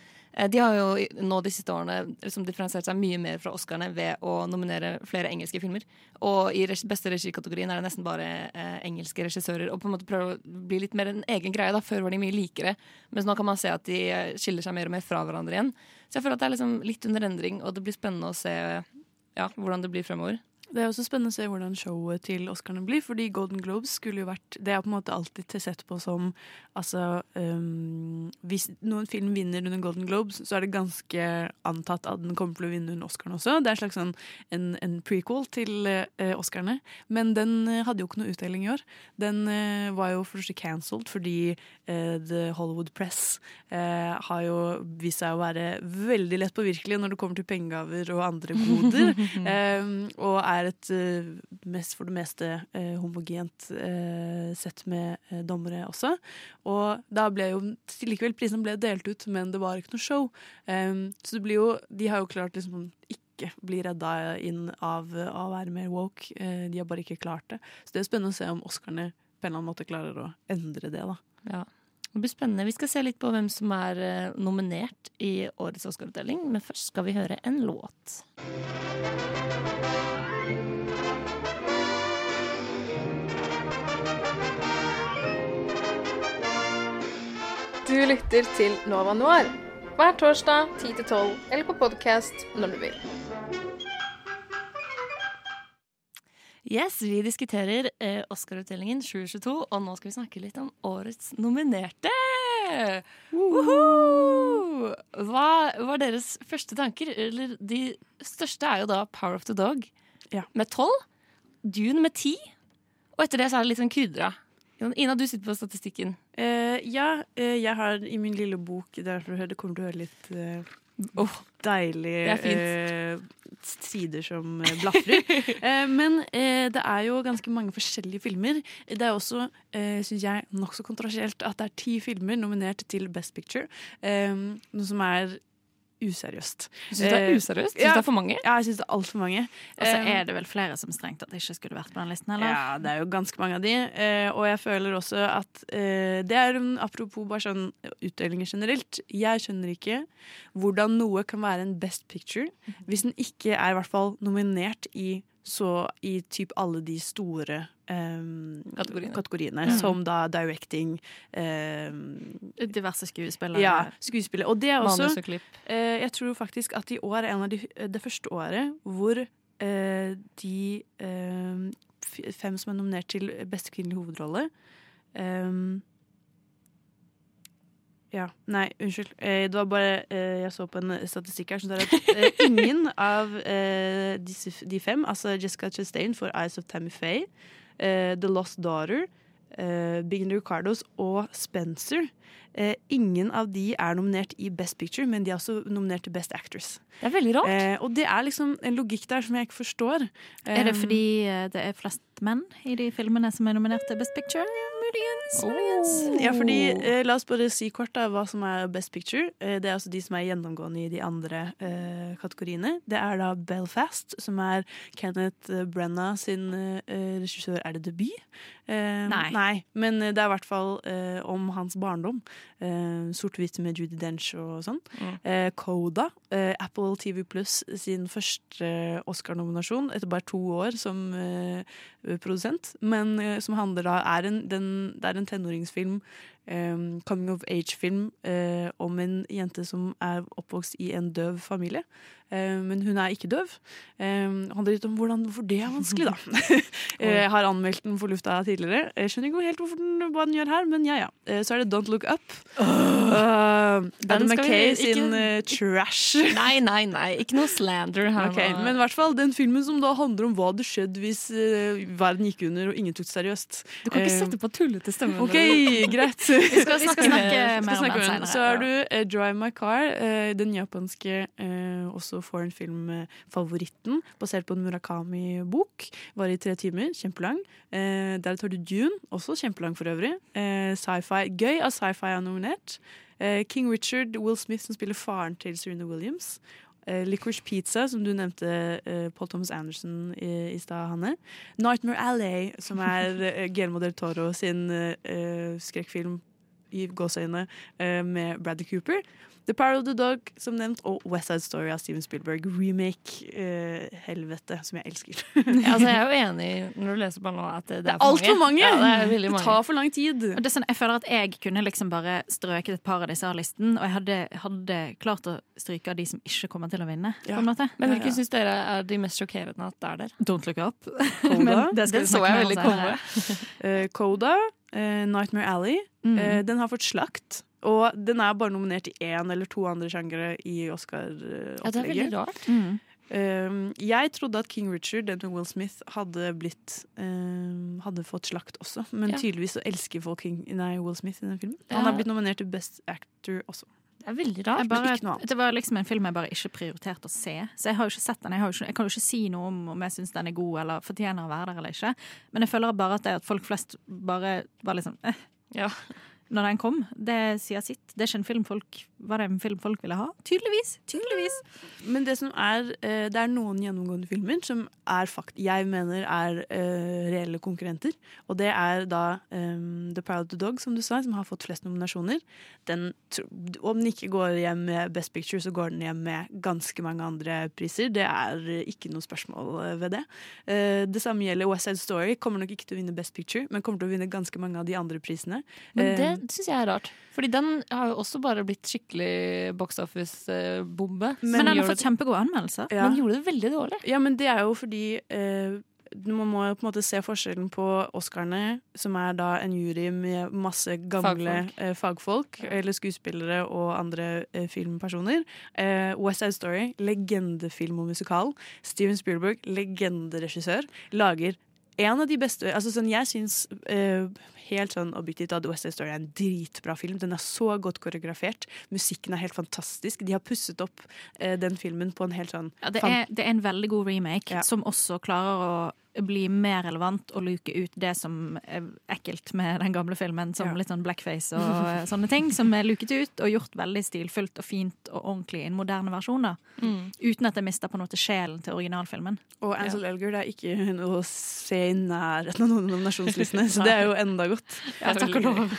A: de har jo nå de siste årene liksom differensiert seg mye mer fra Oscarene ved å nominere flere engelske filmer. Og i beste regikategorien er det nesten bare eh, engelske regissører. Og på en måte prøver å bli litt mer en egen greie. da Før var de mye likere, mens nå kan man se at de eh, skiller seg mer og mer fra hverandre igjen. Så jeg føler at det er liksom litt under endring, og det blir spennende å se ja, hvordan det blir fremover.
C: Det er også spennende å se hvordan showet til Oscarene blir, fordi Golden Globes skulle jo vært Det er på en måte alltid sett på som Altså um, Hvis noen film vinner under Golden Globes, så er det ganske antatt at den kommer til å vinne under Oscarene også. Det er en slags sånn en, en prequel til uh, Oscarene. Men den eh, hadde jo ikke noe utdeling i år. Den uh, var jo for det første cancelled fordi The Hollywood Press har jo vist seg å være veldig lett påvirkelig når det kommer til pengegaver og andre goder. um, og er et eh, mest for det meste eh, homogent eh, sett med dommere også. Og da ble jo likevel prisen ble delt ut, men det var ikke noe show. Så det blir jo De har jo klart liksom ikke bli redda inn av av å være mer woke. De har bare ikke klart det. Så det er spennende å se om Oscarene på en eller annen måte klarer å endre det, da.
A: Ja. Det blir spennende. Vi skal se litt på hvem som er nominert i årets Oscar-utdeling, men først skal vi høre en låt.
I: Du lytter til Nova Noir hver torsdag 10-12 eller på podkast når du vil.
A: Yes, vi diskuterer eh, Oscar-utdelingen 2022, og nå skal vi snakke litt om årets nominerte. Woohoo! Hva var deres første tanker? Eller de største er jo da Power of the Dog
C: Ja.
A: med tolv, Dune med ti, og etter det så er det litt sånn krydra. Ina, du sitter på statistikken.
C: Uh, ja, uh, jeg har i min lille bok Derfor det kommer til å høre litt uh, oh,
A: deilige er
C: eh, sider som eh, blafrer. eh, men eh, det er jo ganske mange forskjellige filmer. Det er også, uh, syns jeg, nokså kontroversielt at det er ti filmer nominert til Best Picture. Eh, noe som er useriøst.
A: Syns du det er
C: Eh,
A: useriøst? Syns
C: ja.
A: det er for mange?
C: Ja, jeg syns det er altfor mange.
D: Og så
C: Eh,
D: er det vel flere som strengt tatt ikke skulle vært på den listen, eller?
C: Ja, det er jo ganske mange av de. Eh, og jeg føler også at det er apropos bare sånn utdelinger generelt. Jeg skjønner ikke hvordan noe kan være en best picture hvis den ikke er i hvert fall nominert i så i typ alle de store um,
A: Kategoriene.
C: kategoriene
D: Mm.
C: som da directing um,
D: Diverse skuespillere.
C: Ja, skuespillet. Og det er også
A: Manus og klipp.
C: Eh, jeg tror faktisk at i år er en av de, det første året hvor uh, de uh, fem som er nominert til beste kvinnelige hovedrolle ehm, Ja, nei, unnskyld. Eh, det var bare eh, Jeg så på en statistikk her som sier at eh, ingen av eh, disse, de fem, altså Jessica Chastain for Eyes of Tammy Faye, eh, The Lost Daughter, eh, Big Ricardos og Spencer eh, Ingen av de er nominert i Best Picture, men de er også nominert til Best Actress.
A: Det er veldig rart.
C: Eh, og det er liksom en logikk der som jeg ikke forstår.
D: Er det
C: Um,
D: fordi eh, det er flest menn i de filmene som er nominert til Best Picture? Muligens. muligens.
C: Ja, fordi eh, La oss bare si kort da, hva som er Best Picture. Eh, det er altså de som er gjennomgående i de andre eh, kategoriene. Det er da Belfast, som er Kenneth Brenna sin eh, regissør. Er det debut? Eh,
D: Nei.
C: Men eh, det er i hvert fall eh, om hans barndom. Eh, Sort-hvitt med Judy Dench og sånn.
A: Mm.
C: Eh, Coda, eh, Apple TV Pluss sin første Oscar-nominasjon etter bare to år som eh, produsent. Men eh, som handler da er en, den, Det er en tenåringsfilm, eh, coming of age-film, uh, om en jente som er oppvokst i en døv familie. Uh, men hun er ikke døv. Um, handler litt om hvordan, hvorfor det er vanskelig, da. Eh, Jeg har anmeldt den for lufta tidligere. Jeg skjønner ikke helt hvorfor den, hva den gjør her, men ja ja. Eh, Så er det Don't Look Up. Uh, Adam McKay sin eh, trash.
A: Nei, nei, nei. Ikke noe slander her. Okay.
C: Men i hvert fall den filmen som da handler om hva det skjedde hvis eh, verden gikk under og ingen tok det seriøst.
A: du kan ikke
C: Eh,
A: sette på tullete stemmer.
C: OK, greit.
D: Vi skal snakke mer, om den senere.
C: Så har du uh, Drive My Car, uh, den japanske uh, også foreign film-favoritten, basert på en Murakami-bok. Var i tre timer, kjempelang. Uh, deretter har du Dune, også kjempelang for øvrig. Sci-fi, Gøy at sci-fi er nominert. King Richard, Will Smith som spiller faren til Serena Williams. Eh, Licorice Pizza, som du nevnte uh, Paul Thomas Anderson i, i stad, Hanne. Nightmare Alley, som er uh, Guillermo del Toro sin eh, skrekkfilm i gåseøyne med Bradley Cooper. The Power of the Dog, som nevnt, og West Side Story av Steven Spielberg. Remake. Eh, helvete, som jeg elsker.
A: Altså, jeg er jo enig når du leser på nå at det, det er for
C: Altfor mange!
A: Ja, det er veldig
C: Det
A: mange.
C: tar for lang tid.
D: Og det er sånn, jeg føler at jeg kunne liksom bare strøket et par av disse av listen, og jeg hadde, hadde klart å stryke av de som ikke kommer til å vinne.
C: Ja.
D: på en måte.
A: Men
C: Ja,
A: hvilke
C: ja.
A: syns dere er de mest sjokkerende at det er der?
D: Don't look up.
C: Coda,
D: det skal
A: Den så jeg veldig komme.
C: uh, Coda uh, Nightmare Alley.
D: Mm.
C: Eh, den har fått slakt. Og den er bare nominert i én eller to andre sjangere i Oscar-opplegget.
A: Ja, det er veldig rart.
D: Mm.
C: Um, jeg trodde at King Richard, den med Will Smith, hadde blitt um, Hadde fått slakt også. Men
A: Ja.
C: tydeligvis så elsker folk King, nei, Will Smith i den filmen.
A: Ja.
C: Han er blitt nominert til Best Actor også.
A: Det er veldig rart.
D: bare,
C: ikke noe annet.
D: det var liksom en film jeg bare ikke prioriterte å se. Så jeg har jo ikke sett den. Jeg, har jo ikke, jeg kan jo ikke si noe om om jeg syns den er god eller fortjener å være der eller ikke. Men jeg føler bare at det at folk flest bare var liksom eh,
A: Ja.
D: Når den kom. Det sier sitt. Det er ikke en film folk Var en film folk ville ha? Tydeligvis. Tydeligvis.
C: Men det som er eh, Det er noen gjennomgående filmer som er fakt jeg mener er uh, reelle konkurrenter. Og det er da um, The Proud of the Dog, som du sa, som har fått flest nominasjoner. Den, om den ikke går hjem med Best Picture, så går den hjem med ganske mange andre priser. Det er ikke noe spørsmål eh, ved det. Uh, det samme gjelder West Side Story. Kommer nok ikke til å vinne Best Picture, men kommer til å vinne ganske mange av de andre prisene.
A: Men det syns jeg er rart. Fordi den har jo også bare blitt skikkelig box office-bombe.
D: Men, den har fått kjempegode anmeldelser.
C: ja.
A: Men gjorde det veldig dårlig.
C: Ja, men det er jo fordi eh, man må jo på en måte se forskjellen på Oscarene, som er da en jury med masse gamle
A: Fagfolk.
C: eh, fagfolk eller skuespillere og andre eh, filmpersoner. Eh, West Side Story, legendefilm og musikal. Steven Spielberg, legenderegissør, lager en av de beste altså sånn, Jeg syns uh, helt sånn objektivt at West Side Story er en dritbra film. Den er så godt koreografert. Musikken er helt fantastisk. De har pusset opp uh, den filmen på en helt sånn
D: Ja, det, er, det er en veldig god remake
C: Ja.
D: som også klarer å bli mer relevant og luke ut det som er ekkelt med den gamle filmen, som
C: Ja.
D: litt sånn blackface og eh, sånne ting, som er luket ut og gjort veldig stilfullt og fint og ordentlig i en moderne versjon. da. Uten at det mister på en måte sjelen til originalfilmen.
C: Og Ansel Elgort er ikke noe å se i nærheten av noen nominasjonslistene, så det er jo enda godt.
A: Ja,
C: Takk og lov.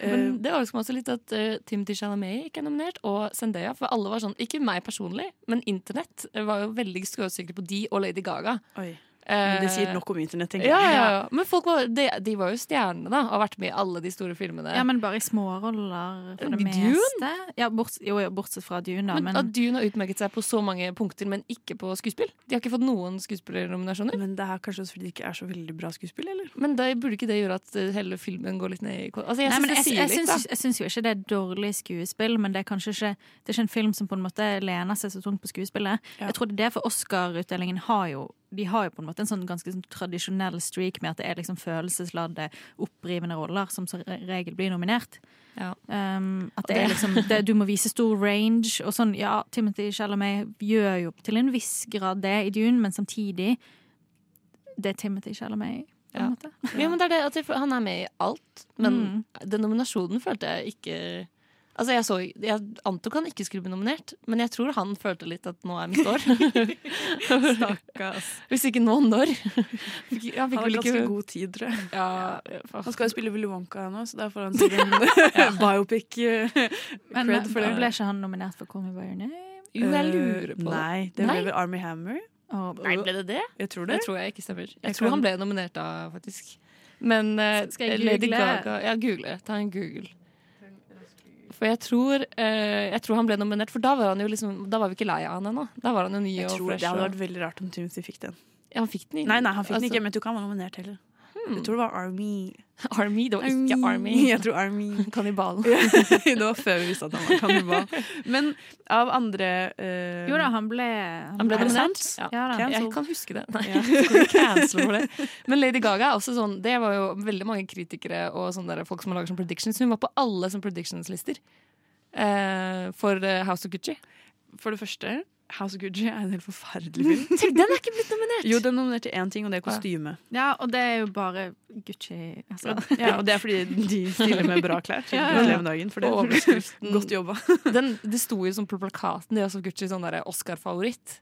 A: Men det overrasker meg også litt at uh, Timothy Chalamet ikke er nominert, og Zendaya. For alle var sånn, ikke meg personlig, men internett var jo veldig skråsikre på de og Lady Gaga.
C: Oi. Men det sier
A: Eh,
C: nok om internett, tenker jeg.
A: ja, ja. Men folk var, de, de var jo stjernene, da, og har vært med i alle de store filmene.
D: Ja, men bare i småroller for det
A: Dune?
D: meste. Ja, borts, jo, bortsett fra Dune, da.
A: men,
D: Men,
A: at Dune har utmerket seg på så mange punkter, men ikke på skuespill. De har ikke fått noen skuespillernominasjoner.
C: Men det er kanskje også fordi det ikke er så veldig bra skuespill, eller?
A: Men da burde ikke det gjøre at eh, hele filmen går litt ned i? Altså, jeg synes det
D: jeg,
A: sier
D: jeg,
A: litt, da.
D: jeg syns jo ikke det er dårlig skuespill, men det er kanskje ikke, det er ikke en film som på en måte lener seg så tungt på skuespillet.
C: Ja.
D: Jeg tror det er derfor Oscar-utdelingen har jo de har jo på en måte en sånn ganske sånn tradisjonell streak med at det er liksom følelsesladde, opprivende roller som som regel blir nominert.
A: Ja.
D: Um, at det er liksom det, Du må vise stor range. Og sånn, ja, Timothy Chalamet gjør jo til en viss grad det i Dune, men samtidig Det er Timothy Chalamet,
A: Ja. Ja, men det er det at han er med i alt, men
D: Mm.
A: den nominasjonen følte jeg ikke Altså Jeg, så, jeg antok han ikke skulle bli nominert, men jeg tror han følte litt at nå er mitt år.
D: Stakkars.
A: Hvis ikke nå, når? Fikk- Han
C: Han
A: fikk
C: har
A: vel ikke
C: ganske god tid, tror jeg.
A: ja,
C: Han skal jo spille Willy Wonka nå, så da får han sikkert en biopic eh, for det.
D: ble ikke han nominert for Call Me By Your Name?
A: Jo, jeg
C: Eh,
A: lurer på det.
C: Nei, det ble vel Army Hammer.
D: Oh,
A: Nei, ble det det?
C: Jeg tror det.
A: Jeg tror jeg ikke stemmer. Jeg,
C: Jeg
A: tror
C: kan-
A: han ble nominert da, faktisk. Men uh,
D: Skal jeg
A: Lady? Gaga Ja, google. Ta en Google. For jeg tror, eh, jeg tror han ble nominert, for da var han jo liksom Da var vi ikke lei av han ennå. Da var han jo ny
C: Jeg
A: og
C: tror
A: fresh.
C: Det hadde vært veldig rart om Timothy fikk den.
A: Ja, han fikk den ikke.
C: Nei, nei, han fikk den
A: Altså,
C: ikke, men jeg tror ikke han var nominert heller. Jeg tror det var Army.
A: Army, det var ikke Army.
C: Jeg tror Army.
A: Kannibalen.
C: det var før vi visste at han var kannibal. Men av andre uh,
D: Jo da, han ble
A: Han ble
C: Er sant?
A: Ja.
D: Ja
A: Jeg kan huske det. Nei, for det. Men Lady Gaga er også sånn Det var jo veldig mange kritikere og sånne der folk som har laget sånn predictions. Hun var på alle som predictions-lister uh, for eh, House of Gucci.
C: For det første, House of Gucci er en helt forferdelig film.
A: Tenk, den er ikke blitt nominert!
C: Jo, den er nominert til én ting, og det er kostyme.
D: Ja, og det er jo bare Gucci. Altså.
C: Ja, og det er fordi de stiller med bra klær.
D: Ja, ja.
C: Dagen for det.
A: er.
C: Godt jobba.
A: Den, det sto jo som på plakaten, det er også Gucci sånn Oscar-favoritt.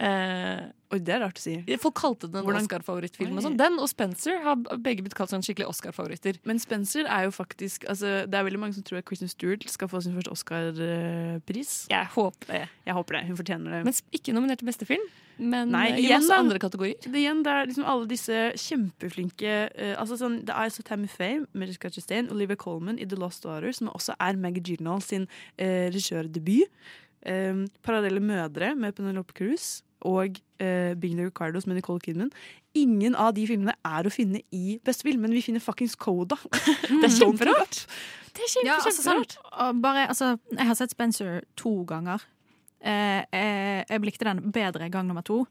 A: Eh,
C: Oi, det er rart å si.
A: folk kalte den en Oscar-favorittfilm. og sånn. Den og Spencer har begge blitt kalt sånn skikkelig Oscar-favoritter.
C: Men Spencer er jo faktisk altså, Det er veldig mange som tror at Kristen Stewart skal få sin første Oscar-pris.
A: Jeg håper det.
C: Jeg håper det. Hun fortjener det.
A: Men ikke nominert til beste film. Men
C: Nei,
A: eh, i
C: igjen
A: masse andre kategorier.
C: det, igjen, det er liksom alle disse kjempeflinke uh, altså sånn, The Eyes of Tammy Faye, Mariska Chastain, Olivia Colman i The Lost Daughter, som også er Maggie Gyllenhaal sin uh, regissørdebut. Um, Parallelle mødre med Penelope Cruz og eh, Bing Ricardos med Nicole Kidman. Ingen av de filmene er å finne i beste film, men vi finner fuckings Coda.
A: Det er kjemperart. Det er kjempe,
D: Ja, altså, sånn,
A: kjemperart.
D: bare, altså, jeg har sett Spencer to ganger. Eh, jeg, jeg likte den bedre gang nummer to.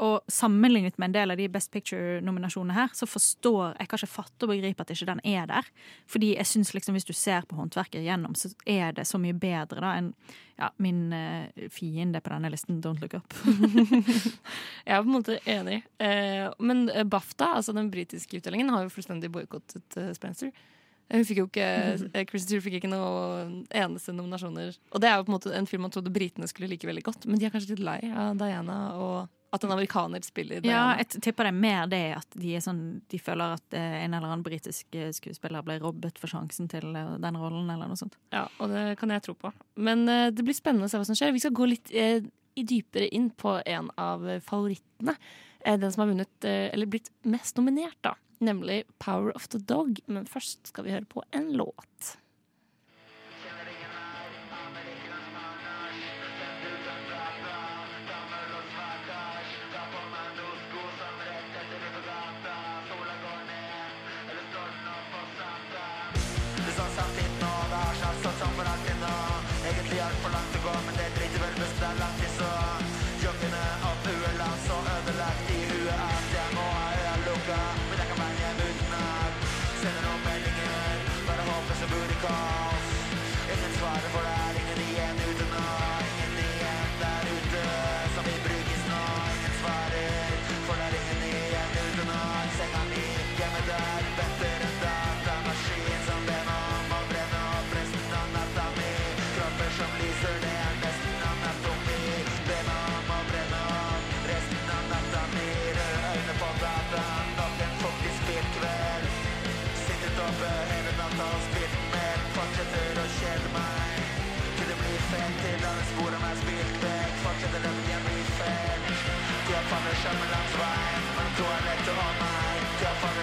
D: Og sammenlignet med en del av de Best Picture-nominasjonene her, så forstår jeg kan ikke fatte og begripe at ikke den er der. Fordi jeg synes liksom hvis du ser på håndverket igjennom, så er det så mye bedre da enn ja, min uh, fiende på denne listen, Don't Look Up.
A: Jeg er på en måte enig. Eh, men eh, BAFTA, altså den britiske utdelingen, har jo fullstendig boikottet uh, Spencer. Hun fikk jo ikke, Chris Stewart fikk ikke noen eneste nominasjoner. Og det er jo på en måte en film man trodde britene skulle like veldig godt, men de er kanskje litt lei av Diana og at en amerikaner spiller
D: Ja, jeg tipper det er mer det at de, sånn, de føler at eh, en eller annen britisk eh, skuespiller ble robbet for sjansen til eh, den rollen, eller noe sånt.
A: Ja, og det kan jeg tro på. Men det blir spennende å se hva som skjer. Vi skal gå litt eh, i dypere inn på en av favorittene. Den som har vunnet, eller blitt mest nominert, da. Nemlig Power of the Dog. Men først skal vi høre på en låt.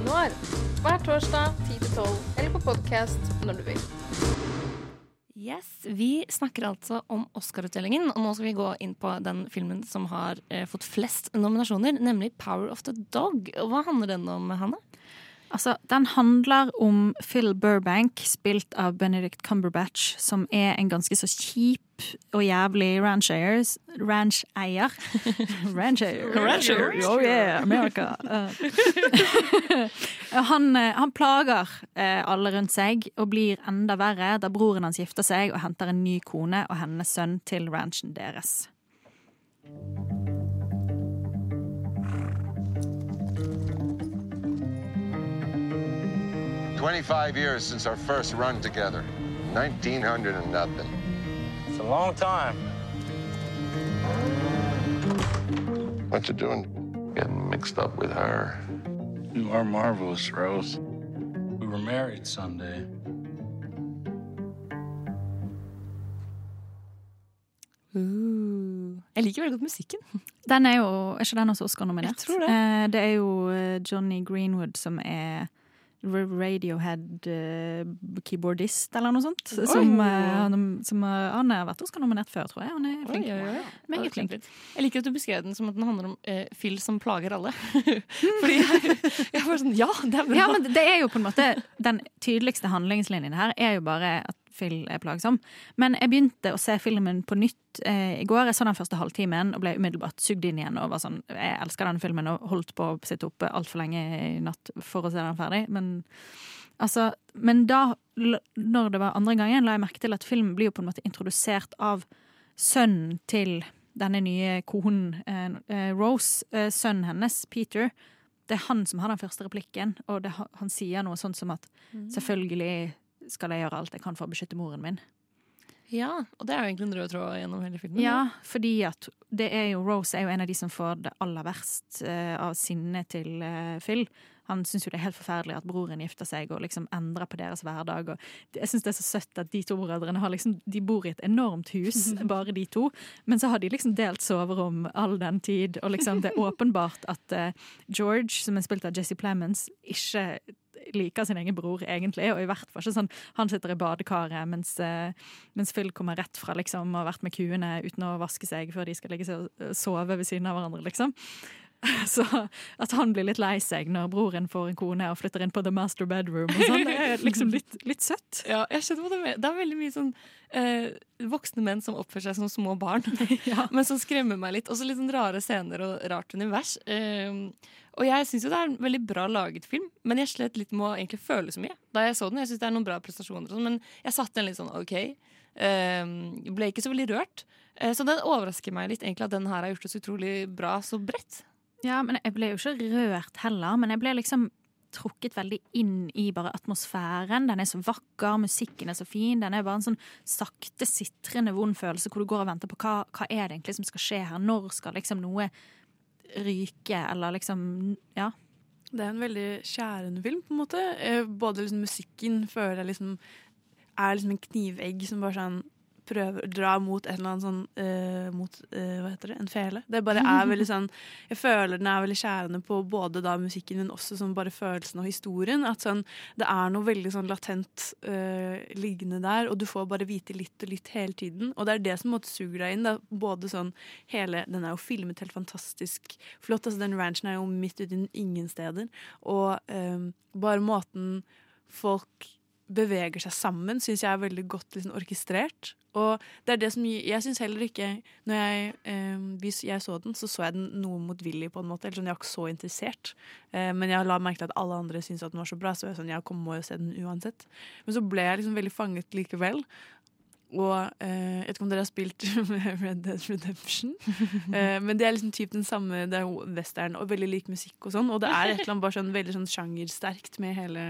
I: Noir hver torsdag 10-12 eller på podkast når du vil.
A: Yes, Vi snakker altså om Oscar-utdelingen, og nå skal vi gå inn på den filmen som har eh, fått flest nominasjoner, nemlig Power of the Dog. Hva handler den om, Hanne?
D: Altså, den handler om Phil Burbank, spilt av Benedict Cumberbatch, som er en ganske så kjip og jævlig rancheier. Rancheier. Rancheier.
A: Rancher.
D: Oh yeah, America. Uh. han, eh, han plager eh, alle rundt seg og blir enda verre da broren hans gifter seg og henter en ny kone og hennes sønn til ranchen deres.
B: Twenty-five years since our first run together. Nineteen hundred and nothing.
J: It's a long time.
B: What you doing?
F: Getting mixed up with her.
J: You are marvelous, Rose. We were married Sunday.
A: Uh, jeg liker veldig godt musikken.
D: Den er jo, er ikke den også Oscar-nominert?
A: Jeg tror det.
D: Eh, det er jo eh, Johnny Greenwood som er R- Radiohead-keyboardist, eller noe sånt. Som, eh, han, som eh, han har vært Oscar-nominert før, tror jeg. Han er flink.
A: Oi, oi, oi.
D: Meget flink.
A: Jeg liker at du beskrev den som at den handler om eh, Phil som plager alle. Fordi jeg, jeg var sånn Ja, det er bra!
D: Ja, men det er jo på en måte Den tydeligste handlingslinjen her er jo bare at Plagsom. Men jeg begynte å se filmen på nytt eh, i går. Jeg så den første halvtimen og ble umiddelbart sugd inn igjen. Og var sånn, Jeg elsker denne filmen og holdt på å sitte oppe altfor lenge i natt for å se den ferdig. Men, altså, men da, når det var andre gangen, la jeg merke til at filmen blir jo på en måte introdusert av sønnen til denne nye konen, eh, eh, Rose. Eh, sønnen hennes, Peter det er han som har den første replikken, og det, han sier noe sånt som at selvfølgelig skal jeg gjøre alt jeg kan for å beskytte moren min.
A: Ja, Og det er jo egentlig en rød tråd gjennom hele filmen.
D: Ja, fordi at det er jo Rose er jo en av de som får det aller verst uh, av sinnet til uh, Phil. Han syns jo det er helt forferdelig at broren gifter seg og liksom endrer på deres hverdag. Og jeg syns det er så søtt at de to brødrene har liksom, de bor i et enormt hus, bare de to. Men så har de liksom delt soverom all den tid, og liksom det er åpenbart at uh, George, som er spilt av Jesse Plemons, ikke liker sin egen bror, egentlig. Og i hvert fall ikke sånn Han sitter i badekaret mens, eh, mens Phil kommer rett fra liksom og har vært med kuene uten å vaske seg før de skal legge seg og eh, sove ved siden av hverandre, liksom. Så at han blir litt lei seg når broren får en kone og flytter inn på the master bedroom. Og sånn, det er liksom litt, litt søtt.
A: Ja, jeg skjønner hva du mener. Det er veldig mye sånn eh, voksne menn som oppfører seg som små barn, men som skremmer meg litt. Også litt sånn rare scener og rart univers. Eh, og jeg syns jo det er en veldig bra laget film, men jeg slet litt med å egentlig føle så mye da jeg så den. Jeg syns det er noen bra prestasjoner, sånn, men jeg satte den litt sånn OK. Uh, ble ikke så veldig rørt. Uh, så den overrasker meg litt egentlig at den her har gjort det så utrolig bra så bredt.
D: Ja, men jeg ble jo ikke rørt heller, men jeg ble liksom trukket veldig inn i bare atmosfæren. Den er så vakker, musikken er så fin. Den er bare en sånn sakte, sitrende vond følelse hvor du går og venter på hva, hva er det egentlig som skal skje her. Når skal liksom noe ryke, eller liksom Ja.
C: Det er en veldig skjærende film, på en måte. Eh, Både liksom musikken føler jeg liksom er liksom en knivegg som bare sånn prøver å dra mot et eller annet sånn uh, Mot uh, hva heter det? En fele. Det bare er veldig sånn Jeg føler den er veldig skjærende på både da musikken, men også sånn bare følelsen og historien. At sånn Det er noe veldig sånn latent uh, liggende der, og du får bare vite litt og litt hele tiden. Og det er det som måtte suger deg inn. Da. Både sånn hele Den er jo filmet helt fantastisk flott. Altså, den ranchen er jo midt ute i ingen steder. Og bare måten folk beveger seg sammen, syns jeg er veldig godt liksom, orkestrert. Og det er det som Jeg syns heller ikke Når jeg, eh, hvis jeg så den, så så jeg den noe motvillig, på en måte. Eller sånn, jeg var ikke så interessert. Eh, men jeg la merke til at alle andre syntes at den var så bra, så jeg var sånn, jeg må jo se den uansett. Men så ble jeg liksom veldig fanget likevel. Og eh, jeg vet ikke om dere har spilt Red Dead Redemption. Eh, men det er liksom typ den samme Det er western og veldig lik musikk og sånn. Og det er et eller annet bare sånn veldig sånn sjangersterkt med hele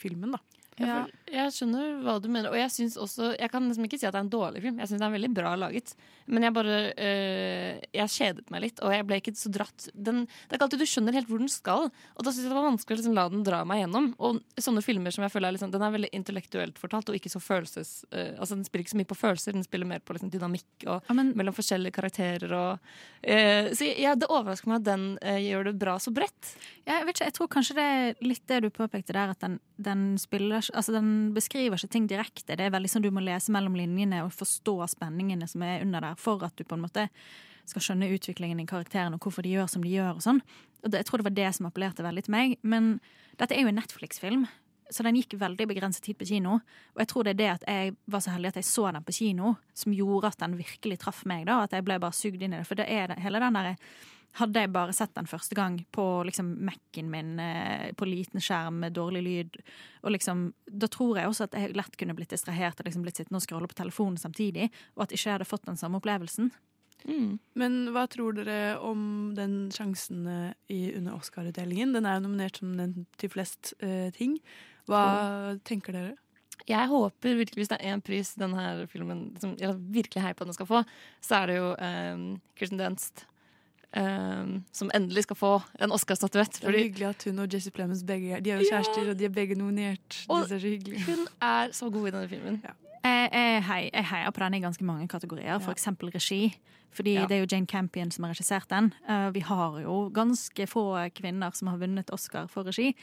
C: filmen, da.
A: Ja. Jeg skjønner hva du mener. Og jeg synes også Jeg kan liksom ikke si at det er en dårlig film. Jeg syns den er veldig bra laget. Men jeg bare øh, Jeg kjedet meg litt, og jeg ble ikke så dratt. Den, det er ikke alltid du skjønner helt hvor den skal, og da syns jeg det var vanskelig å liksom la den dra meg gjennom. Og sånne filmer som jeg føler er liksom Den er veldig intellektuelt fortalt, og ikke så følelses... øh, altså Den spiller ikke så mye på følelser, den spiller mer på liksom dynamikk og mellom forskjellige karakterer og øh, Så ja, det overrasker meg at den øh, gjør det bra så bredt.
D: Jeg vet ikke, jeg tror kanskje det er litt det du påpekte der, at den, den spiller Altså, den beskriver ikke ting direkte. Det er veldig sånn du må lese mellom linjene og forstå spenningene som er under der, for at du på en måte skal skjønne utviklingen i karakteren og hvorfor de gjør som de gjør og sånn. Og det, jeg tror det var det som appellerte veldig til meg. Men dette er jo en Netflix-film. Så den gikk veldig begrenset tid på kino. Og jeg tror det er det at jeg var så heldig at jeg så den på kino, som gjorde at den virkelig traff meg. da, At jeg ble bare sugd inn i det. For det er hele den derre hadde jeg bare sett den første gang på liksom Mac-en min eh, på liten skjerm med dårlig lyd, og liksom, da tror jeg også at jeg lett kunne blitt distrahert og liksom blitt sittende og scrolle på telefonen samtidig, og at ikke jeg hadde fått den samme opplevelsen.
C: Men hva tror dere om den sjansen eh, i, under Oscar-utdelingen? Den er jo nominert som den til flest eh, ting. Hva tenker dere?
A: Jeg håper virkelig, hvis det er én pris denne filmen som jeg virkelig heier på at den skal få, så er det jo um, Kirsten Dunst. Um, som endelig skal få en Oscar-statuett.
C: Det er hyggelig at hun og Jesse Plemons begge De er jo kjærester, og de er begge nominert.
A: Og
C: er.
A: Hun er så god i denne filmen.
D: Jeg, jeg, jeg heier på den i ganske mange kategorier, for eksempel regi. Fordi
A: Ja.
D: det er jo Jane Campion som har regissert den. Uh, vi har jo ganske få kvinner som har vunnet Oscar for regi.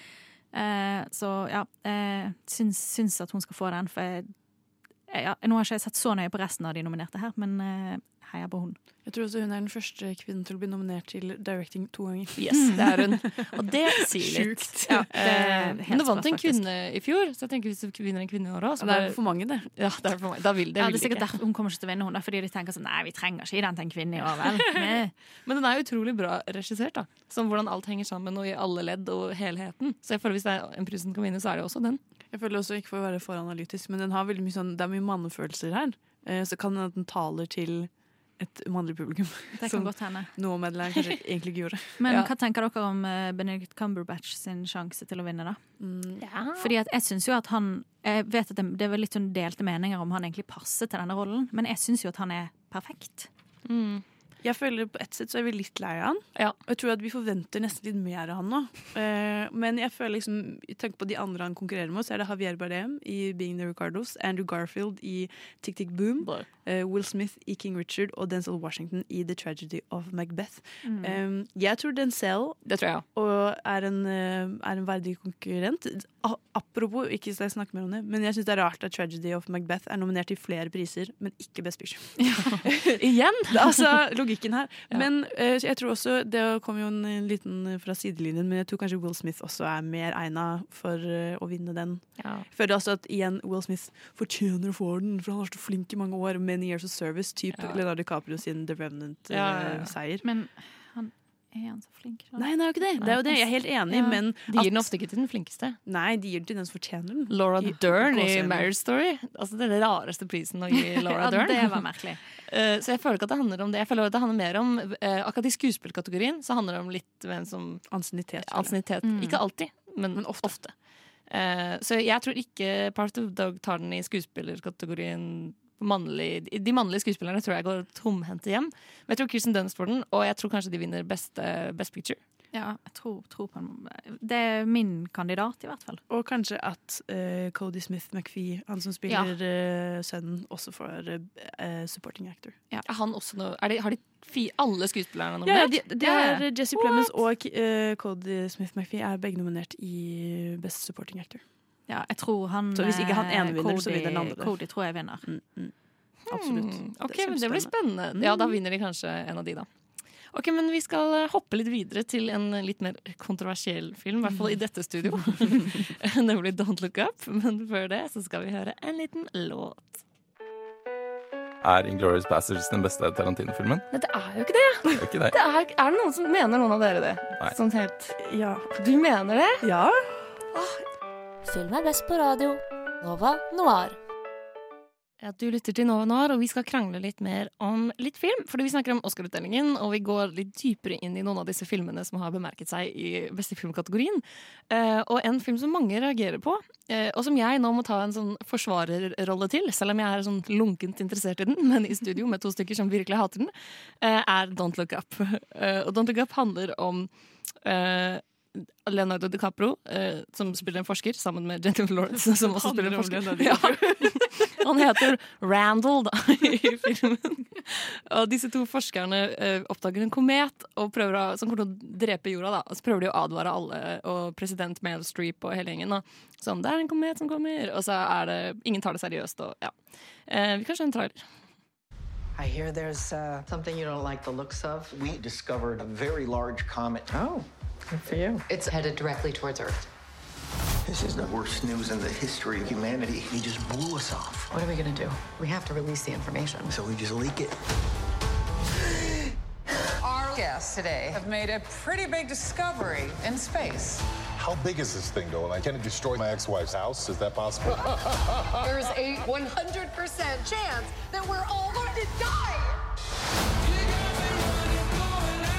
D: Uh, så ja, jeg syns, syns at hun skal få den, for jeg, ja, nå har jeg ikke sett så nøye på resten av de nominerte her, men heier på hun.
C: Jeg tror også hun er den første kvinnen til å bli nominert til directing to ganger.
A: Yes, det er hun. Og det sier litt.
C: Sjukt.
A: Ja,
D: det
A: eh,
D: helt
A: men det vant en kvinne i fjor, så jeg tenker hvis du vinner en kvinne i år òg
C: det er for mange, det.
A: Ja, det er for mange. Da vil det,
D: Ja, det er sikkert
A: ikke.
D: derfor hun kommer ikke til å vinne, hun, da, fordi de tenker sånn Nei, vi trenger ikke gi den til en kvinne i år, vel.
A: Men den er utrolig bra regissert. da Som hvordan alt henger sammen og i alle ledd og helheten. Så jeg føler hvis det er en pris som kan vinne, så er det også den.
C: Jeg føler også, ikke for å være for analytisk, men den har veldig mye sånn, det er mye mannefølelser her. Eh, Så kan den at den taler til et mannlig publikum.
D: Det kan godt hende.
C: Noe Madeline kanskje egentlig ikke gjorde.
D: Men
C: Ja.
D: hva tenker dere om eh, Benedict Cumberbatch sin sjanse til å vinne, da?
C: Mm.
D: Fordi at jeg syns jo at han Jeg vet at det, det er litt sånn delte meninger om han egentlig passer til denne rollen, men jeg syns jo at han er perfekt.
C: Jeg føler På ett sett så er vi litt lei av han. Og jeg tror at vi forventer nesten litt mer av han nå. Uh, men jeg føler liksom i tanke på de andre han konkurrerer med, så er det Javier Bardem i Being the Ricardos, Andrew Garfield i Tick Tick Boom, uh, Will Smith i King Richard og Denzel Washington i The Tragedy of Macbeth.
A: Mm.
C: Um, jeg tror Denzel
A: Det tror jeg
C: og er en, eh, er en verdig konkurrent. Apropos, ikke jeg snakker mer om det, men jeg syns det er rart at Tragedy of Macbeth er nominert til flere priser, men ikke Best Picture.
A: Igjen?
C: altså logikken her. Men uh, jeg tror også Det kom jo en eh, liten fra sidelinjen, men jeg tror kanskje Will Smith også er mer egna for uh, å vinne den.
A: Ja.
C: Jeg føler altså at igjen Will Smith fortjener å få den, for han har vært så flink i mange år. Many years of service, type
D: Ja.
C: Leonardo DiCaprio sin The
D: Ja, ja, ja.
C: Revenant-seier.
D: Men han er han så flink? Eller?
C: Nei, han er jo ikke det. Det er jo det. Jeg er helt enig,
D: Ja.
C: men
A: De gir den ofte ikke til den flinkeste.
C: Nei, de gir den til den som fortjener den.
A: Laura
C: I-
A: Dern i. Marriage Story. Altså Det den rareste prisen å gi Laura
D: Ja,
A: Dern.
D: det var merkelig.
A: Uh, så jeg føler ikke at det handler om det. Jeg føler at det handler mer om uh, Akkurat i skuespillkategorien så handler det om litt hvem som
C: Ansiennitet.
D: Mm.
A: Ikke alltid, men, ofte. Eh, så jeg tror ikke Part of Dog tar den i skuespillerkategorien mannlig, De mannlige skuespillerne tror jeg går tomhendte hjem. Men jeg tror Kirsten Dunst får den, og jeg tror kanskje de vinner Best, Best Picture.
D: Ja, jeg tror, tror på han. Det er min kandidat, i hvert fall.
C: Og kanskje at uh, Cody Smith McPhee, han som spiller eh, sønnen, også får uh, supporting actor.
A: Er han også noe, er de, har de fi, alle skuespillerne
C: Ja,
A: nominert?
C: de, de er Jesse Plemons og Cody Smith McPhee er begge nominert i Best supporting actor.
D: Ja, jeg tror han
C: Så hvis ikke han ene
D: vinner,
C: vinner, så
D: Cody-
C: vinner den andre.
D: Cody tror jeg vinner.
C: Absolutt.
A: Hmm, ok,
C: Det
A: men det blir spennende. Ja, da vinner de kanskje en av de, da. Ok, men Vi skal eh, hoppe litt videre til en litt mer kontroversiell film, i hvert fall i dette studio. Nemlig Don't Look Up. Men før det så skal vi høre en liten låt.
K: Er Inglourious Bastards den beste Tarantino-filmen?
A: Nei, det er jo ikke det!
K: Det er ikke det.
A: det er, er det noen som mener noen av dere det?
K: Nei.
A: Sånn helt
C: Ja.
A: Du mener det?
C: Ja.
L: Film er best på radio. Nova Noir.
A: Ja, du lytter til Nova Noir, og vi skal krangle litt mer om litt film. Fordi vi snakker om Oscar-utdelingen, og vi går litt dypere inn i noen av disse filmene som har bemerket seg i beste filmkategorien. Eh, og en film som mange reagerer på, eh, og som jeg nå må ta en sånn forsvarerrolle til, selv om jeg er sånn lunkent interessert i den, men i studio med to stykker som virkelig hater den, eh, er Don't Look Up. Eh, og Don't Look Up handler om eh, Leonardo DiCaprio, eh, som spiller en forsker, sammen med Jennifer Lawrence, som også spiller en forsker. Ja. Han heter Randall da, i filmen. Og disse to forskerne eh, oppdager en komet og prøver å, som kommer til å drepe jorda. da. Og så prøver de å advare alle, og president Meryl Streep og hele gjengen. da. Sånn, det er en komet som kommer, og så er det Ingen tar det seriøst. og ja. Eh, vi kan se en trailer.
M: I hear there's uh, something you don't like the looks of. We discovered a very large comet. Oh, good for you.
N: It's headed directly towards Earth.
M: This is the worst news in the history of humanity. He just blew us off.
N: What are we gonna do? We have to release the information.
M: So we just leak it.
O: Our guests today have made a pretty big discovery in space.
P: How big is this thing, though? And can it destroy my ex-wife's house? Is that possible?
O: There's a 100% chance that we're all going to die.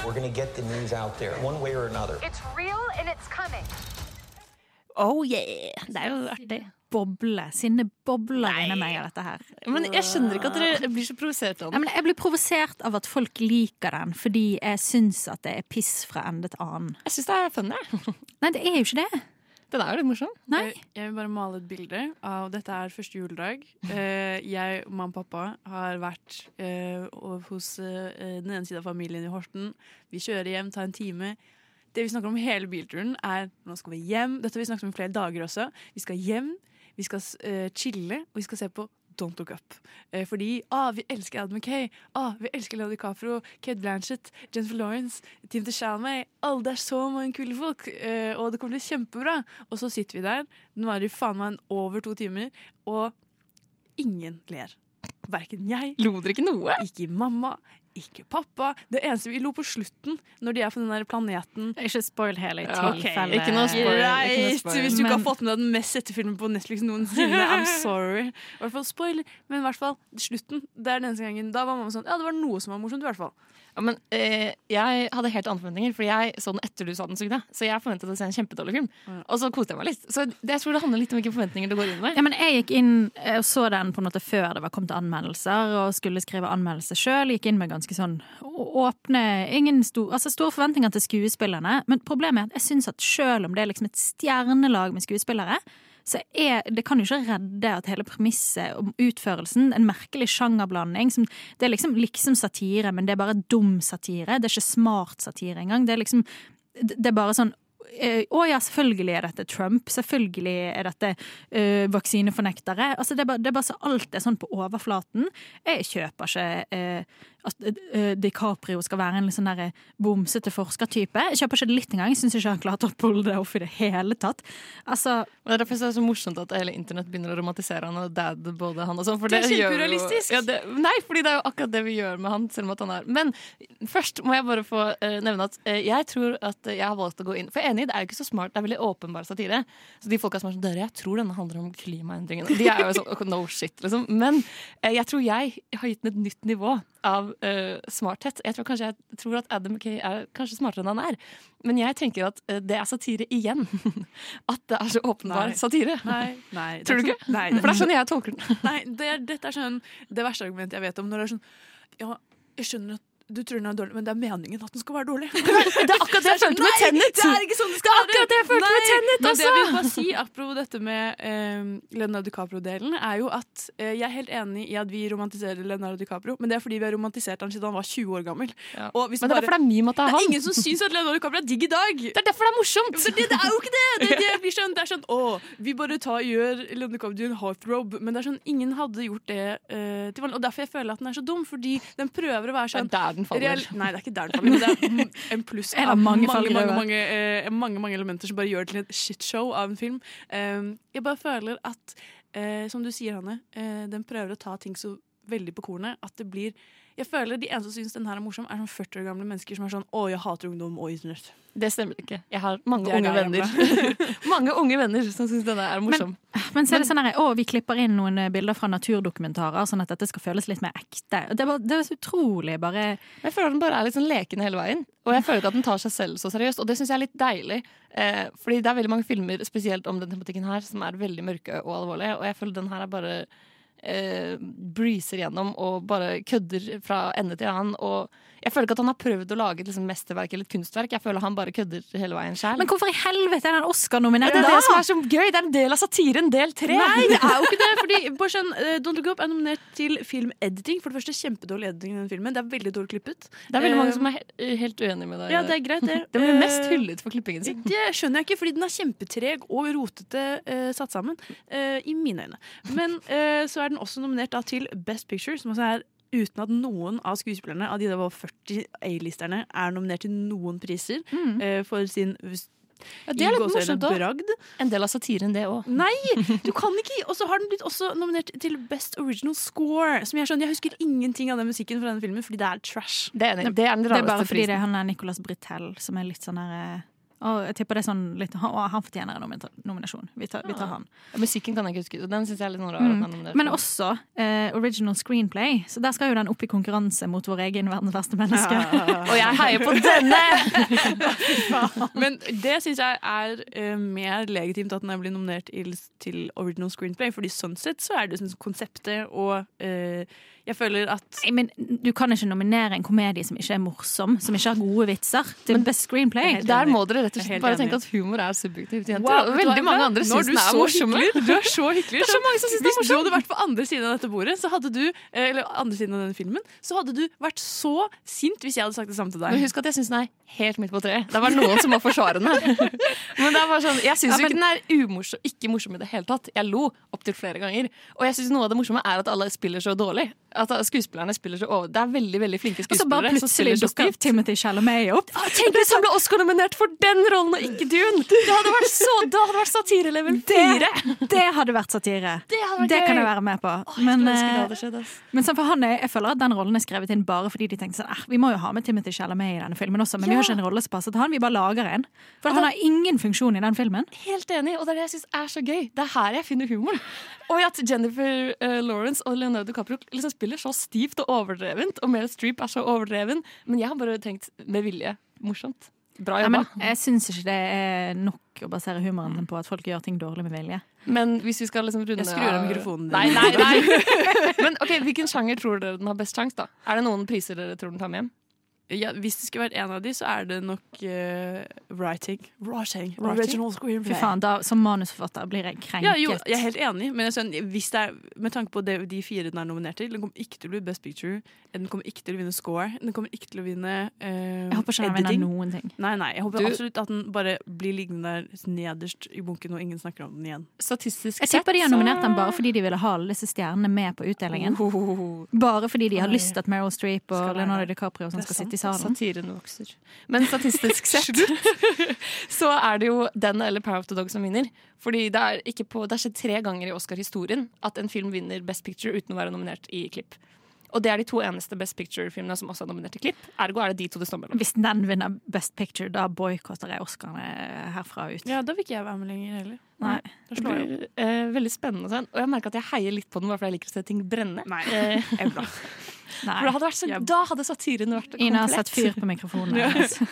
M: We're gonna get the news out there, one way or another.
Q: It's real and it's coming.
A: Oh yeah! Det er jo artig.
D: Boble. Sinnet bobler inni meg av dette her.
A: Men jeg skjønner ikke at dere blir så provosert av den.
D: jeg blir provosert av at folk liker den, fordi jeg syns at det er piss fra ende til annen.
A: Jeg syns det er funny.
D: Nei, det er jo ikke det.
A: Den er jo litt morsom.
D: Nei.
C: Jeg, vil bare male et bilde av dette er første juledag. Eh, jeg, mamma og pappa har vært eh, hos eh, den ene siden av familien i Horten. Vi kjører hjem, tar en time. Det vi snakker om hele bilturen, er nå skal vi hjem. Dette har vi snakket om i flere dager også. Vi skal hjem, vi skal eh, chille, og vi skal se på Don't Look Up. Eh, fordi ah, vi elsker Adam McKay, ah, vi elsker Leo DiCaprio, Kate Blanchett, Jennifer Lawrence, Timothy Chalamet. Alle det er så mange kule folk, eh, og det kommer til å bli kjempebra. Og så sitter vi der. Nå er det faen meg over to timer, og ingen ler. Verken jeg
A: Lo dere ikke noe?
C: Ikke mamma, ikke pappa. Det eneste vi lo på slutten, når de er på den der planeten
D: Ikke spoil hele i
C: Ja,
D: tilfelle.
C: Ikke noe spoil.
D: Noe spoil.
C: Hvis du ikke har fått med deg den mest sette filmen på Netflix noensinne. I'm sorry. I hvert fall spoiler, men i hvert fall slutten. Det er den eneste gangen. Da var mamma sånn Ja, det var noe som var morsomt, i hvert fall.
A: Ja, men eh, Jeg hadde helt andre forventninger, for jeg så den etter du sa den. Sugde. Så jeg forventet å se en kjempedårlig film. Og så koste jeg meg litt. Så det, jeg tror det handler litt om hvilke forventninger du går inn med.
D: Ja, men jeg gikk inn eh, og så den på en måte før det var kommet anmeldelser, og skulle skrive anmeldelse sjøl. Gikk inn med ganske sånn åpne ingen sto, altså Store forventninger til skuespillerne. Men problemet er at jeg syns at sjøl om det er liksom et stjernelag med skuespillere, så er, det kan jo ikke redde at hele premisset om utførelsen, en merkelig sjangerblanding som, Det er liksom liksom satire, men det er bare dum satire. Det er ikke smart satire engang. Det er liksom Det er bare sånn eh, å ja, selvfølgelig er dette Trump. Selvfølgelig er dette ø, vaksinefornektere. Altså, det, er bare, det er bare så alt er sånn på overflaten. Jeg kjøper ikke eh, at eh, DiCaprio skal være en sånn der bomsete forskertype. Jeg kjøper ikke det litt engang. Jeg syns ikke han klarte å pulle det off i det hele tatt. Altså,
A: Og det er derfor det er så morsomt at hele internett begynner å romantisere han og dad både han og sånn.
C: Det er kjemperealistisk.
A: Ja, det, nei, fordi det er jo akkurat det vi gjør med han, selv om at han er Men først må jeg bare få uh, nevne at uh, jeg tror at jeg har valgt å gå inn For jeg er enig, det er jo ikke så smart, det er veldig åpenbar satire. Så de folka som er sånn Dere, jeg tror denne handler om klimaendringene. De er jo sånn no shit, liksom. Men uh, jeg tror jeg har gitt den et nytt nivå av eh, smarthet. Jeg tror kanskje jeg tror at Adam McKay er kanskje smartere enn han er. Men jeg tenker at eh, det er satire igjen. at det er så åpenbar
C: Nei.
A: satire.
C: Nei, nei,
A: Tror du
C: ikke- Nei, det,
A: For det er sånn jeg tolker den.
C: Nei, det dette er sånn det verste argumentet jeg vet om. Når det er sånn Ja, jeg skjønner at du tror den er dårlig, men det er meningen at den skal være dårlig.
A: Det er akkurat det jeg følte med Tennet!
C: Det er ikke sånn det skal være!
A: Akkurat det jeg følte med
C: Nei,
A: Tenet
C: Men det jeg vil bare si, apropos dette med eh, Leonardo DiCaprio-delen, er jo at eh, jeg er helt enig i at vi romantiserer Leonardo DiCaprio, men det er fordi vi har romantisert han siden han var 20 år gammel. Og hvis
A: Men det er
C: bare-
A: derfor det er meme at det er han.
C: ingen som syns at Leonardo DiCaprio er digg i dag!
A: Det er derfor det er morsomt!
C: Det, det, det er jo ikke det! Det, det blir sånn, det er sånn Å, vi bare tar, gjør Leonardo DiCaprio en heartthrob. Men det er sånn, ingen hadde gjort det eh, til vanlig. Og derfor jeg føler at den er så dum, fordi den prøver å være sånn
A: Det er den faller.
C: Real, nei, det er ikke der den faller, men det er en pluss
D: av mange
C: mange, mange, eh, mange, mange elementer som bare gjør det til et shitshow av en film. Eh, jeg bare føler at, eh, som du sier, Hanne, eh, den prøver å ta ting så veldig på kornet at det blir Jeg føler de eneste som syns den her er morsom, er sånn 40 år gamle mennesker som er sånn 'Å, jeg hater ungdom og internett'.
A: Det stemmer ikke. Jeg har mange unge venner. mange unge venner som syns denne er morsom.
D: Men så er det sånn her, å, vi klipper inn noen eh, bilder fra naturdokumentarer, sånn at dette skal føles litt mer ekte. Det er, bare, det er så utrolig bare
A: Jeg føler den bare er litt sånn lekende hele veien. Og jeg føler ikke at den tar seg selv så seriøst, og det syns jeg er litt deilig. Eh, fordi det er veldig mange filmer, spesielt om den tematikken her, som er veldig mørke og alvorlige, og jeg føler den her er bare eh, breezer gjennom og bare kødder fra ende til annen. Og jeg føler ikke at han har prøvd å lage et liksom, mesterverk eller et kunstverk. Jeg føler han bare kødder hele veien sjæl.
D: Men hvorfor i helvete er han Oscar-nominert
A: Det er det som er så gøy! Det er en del av satiren, del tre.
C: Nei, det er jo ikke det! Fordi Borsen, sånn, eh, Don't Look Up er nominert til filmediting. For det første kjempedårlig editing i den filmen. Det er veldig dårlig klippet.
A: Det er veldig mange
C: Eh,
A: som er he- helt uenig med deg.
C: Ja, det er greit, det.
A: Den blir mest
C: Eh,
A: hyllet for klippingen sin.
C: Det skjønner jeg ikke, fordi den er kjempetreg og rotete uh, satt sammen. Uh, I mine øyne. Men eh, så er den også nominert da, til Best Picture, som også er uten at noen av skuespillerne av de der var 40 A-listerne er nominert til noen priser eh, for sin
A: Ja, det er litt morsomt òg. En del av satiren, det òg.
C: Nei, du kan ikke! Og så har den blitt også nominert til Best Original Score. Som Jeg skjønner, jeg husker ingenting av den musikken fra denne filmen, fordi det er trash.
A: Det er, det er
D: Det er bare fordi det er han der Nicolas Britell som er litt sånn her eh, og jeg tipper det er sånn litt, han, å, han fortjener en nominasjon. Vi tar, vi tar han.
A: Ja, Musikken kan jeg ikke huske. så Den syns jeg er litt noe rar.
D: Mm. Men også eh, original screenplay. Så der skal jo den opp i konkurranse mot vår egen verdens verste menneske.
A: Og jeg heier på denne!
C: Men det syns jeg er uh, mer legitimt at den er blitt nominert til, til Original Screenplay, fordi sånn sett så er det sånn konseptet og uh, jeg føler at
D: Nei, Men du kan ikke nominere en komedie som ikke er morsom, som ikke har gode vitser, til best screenplay.
A: Der må dere rett og slett bare tenke at humor er subjektivt. jenter.
C: Wow,
A: Veldig mange andre syns den er
C: morsom. Du er så hyggelig.
A: Det er så mange som syns den er
C: Hvis du hadde vært på andre siden av dette bordet, så hadde du, eh, eller andre siden av den filmen, så hadde du vært så sint hvis jeg hadde sagt det samme til
A: Men
C: deg.
A: husk at jeg syns den er helt midt på treet. Det er bare noen som må forsvare den her. Men det er bare sånn, Jeg syns
D: Ja, men-
A: ikke den er umorsom, ikke morsom i det hele tatt. Jeg lo opptil flere ganger. Og jeg syns noe av det morsomme er at alle spiller så dårlig. At skuespillerne spiller så over. Det er veldig veldig flinke skuespillere.
D: Og så bare plutselig dukker. Timothy Chalamet opp.
A: Tenk hvis han ble Oscar-nominert for den rollen og ikke Dune! Det hadde vært så, det hadde vært satirelevel fire!
D: Det, det hadde vært satire.
A: Det
D: Det kan jeg være med på.
A: jeg
D: Men, eh,
A: skjedd,
D: men sånn for han er, jeg føler at den rollen er skrevet inn bare fordi de tenkte sånn eh, Vi må jo ha med Timothy Chalamet i denne filmen også, men vi har ikke en rolle som passer til han. Vi bare lager en. For han har ingen funksjon i den filmen.
A: Helt enig, og det er det jeg syns er så gøy. Det er her jeg finner humoren. Og at Jennifer uh, Lawrence og Leonardo DiCaprio liksom spiller så stivt og overdrevent, og Meryl Streep er så overdreven. Men jeg har bare tenkt med vilje. Morsomt. Bra
D: Ja,
A: jobba.
D: men jeg syns ikke det er nok å basere humoren på at folk gjør ting dårlig med vilje.
A: Men hvis vi skal liksom runde
C: Jeg skrur av mikrofonen din.
A: Nei, nei, nei. Men ok, Hvilken sjanger tror dere den har best sjanse? da? Er det noen priser dere tror den tar med hjem?
C: Ja, hvis det skulle vært en av de, så er det nok uh, writing. Writing.
D: Writing?
C: Original
D: Fy faen, da, Som manusforfatter blir jeg krenket.
C: Ja, jo, jeg er helt enig, men jeg skjønner, hvis det er, med tanke på det, de fire den er nominert til Den kommer ikke til å bli Best Picture, den kommer ikke til å vinne score, den kommer ikke til å vinne uh,
D: Jeg håper ikke den vinner noen ting.
C: Nei, nei, jeg håper
A: Du-
C: absolutt at den bare blir liggende der nederst i bunken, og ingen snakker om den igjen.
A: Statistisk
D: Jeg tipper de har nominert den bare fordi de ville ha alle disse stjernene med på utdelingen. Bare fordi de har lyst til at Meryl Streep og Leonardo DiCaprio sånn skal sitte i salen.
A: Satiren vokser. Men statistisk sett så er det jo den eller Power of the Dog som vinner. Fordi det er, ikke på, det har skjedd tre ganger i Oscar-historien at en film vinner Best Picture uten å være nominert i klipp. Og det er de to eneste Best Picture-filmene som også er nominert i klipp. Ergo er det de to det står mellom.
D: Hvis den vinner Best Picture, da boikotter jeg Oscarene herfra og ut.
C: Ja, da vil ikke jeg være med lenger heller.
D: Nei.
C: Da
A: Det
C: slår jeg opp.
A: blir eh, veldig spennende. å se. Og jeg merker at jeg heier litt på den bare fordi jeg liker å se ting brenne.
C: Nei,
A: Eh,
C: jeg er bra.
D: Nei.
A: for det hadde så, da hadde satiren vært komplett.
D: Ina har satt fyr på mikrofonen.
C: Ja.
D: hennes.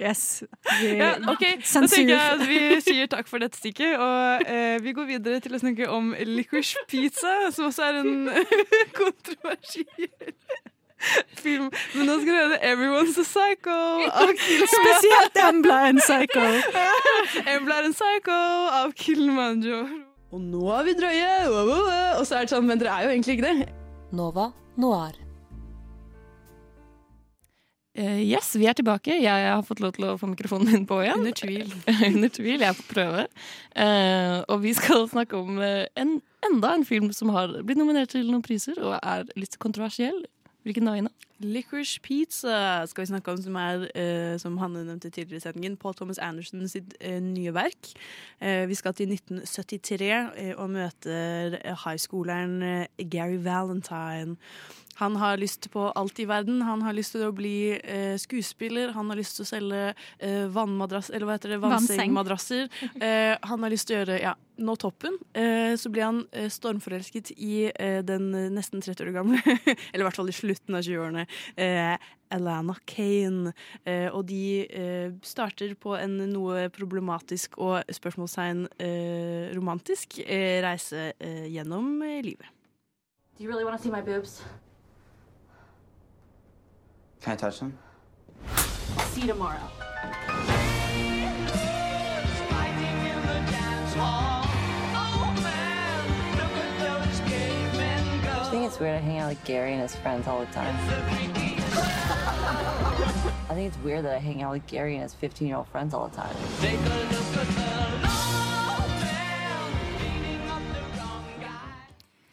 D: Yes. Vi-
C: Ja, ok, Da tenker jeg at vi sier takk for dette stikket, og eh, vi går videre til å snakke om licorice pizza, som også er en kontroversiell film. Men nå skal du høre 'Everyone's a Psycho' av
D: Spesielt Embla en psycho.
C: Embla er en psycho av Kilimanjaro. Og nå er vi drøye, og så er det sånn, men dere er jo egentlig ikke det.
L: Nova Noir.
A: Uh, yes, vi er tilbake. Jeg har fått lov til å få mikrofonen min på igjen.
C: Under tvil.
A: Under tvil. Jeg er på prøve. Uh, og vi skal snakke om eh, en enda en film som har blitt nominert til noen priser og er litt kontroversiell. Hvilken da, Ina?
C: Licorice Pizza skal vi snakke om, som er, eh, som Hanne nevnte tidligere i sendingen, Paul Thomas Anderson sitt eh, nye verk. Eh, vi skal til 1973 eh, og møter eh, highskoleren eh, Gary Valentine. Han har lyst på alt i verden. Han har lyst til å bli eh, skuespiller. Han har lyst til å selge eh, vannmadrasser, eller hva heter det, vannsengmadrasser. Eh, han har lyst til å gjøre ja, nå toppen. Eh, så blir han eh, stormforelsket i eh, den nesten 30 år gamle, eller i hvert fall i slutten av 20-årene, eh, Alana Kane. Eh, og de eh, starter på en noe problematisk og spørsmålstegn eh, romantisk eh, reise eh, gjennom eh, livet.
R: Do you really want to see my boobs?
S: Can I touch them?
R: See you tomorrow.
T: I think it's weird I hang out with Gary and his friends all the time. I think it's weird that I hang out with Gary and his 15 year old friends all the time.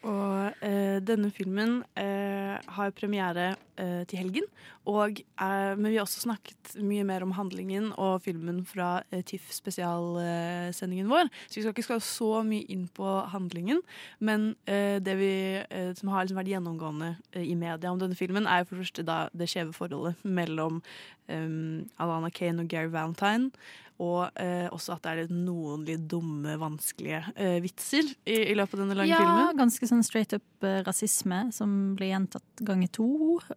C: Og eh, denne filmen eh, har premiere eh, til helgen. Og, eh, men vi har også snakket mye mer om handlingen og filmen fra eh, TIFF spesialsendingen vår. Så vi skal ikke skal så mye inn på handlingen. Men eh, det vi, som har liksom vært gjennomgående i media om denne filmen, er for det første da det skjeve forholdet mellom Alana Kane og Gary Valentine. Og eh, også at det er noen litt dumme, vanskelige eh, vitser i, i løpet av denne lange
D: Ja,
C: filmen.
D: ganske sånn straight up eh, rasisme som blir gjentatt ganger to.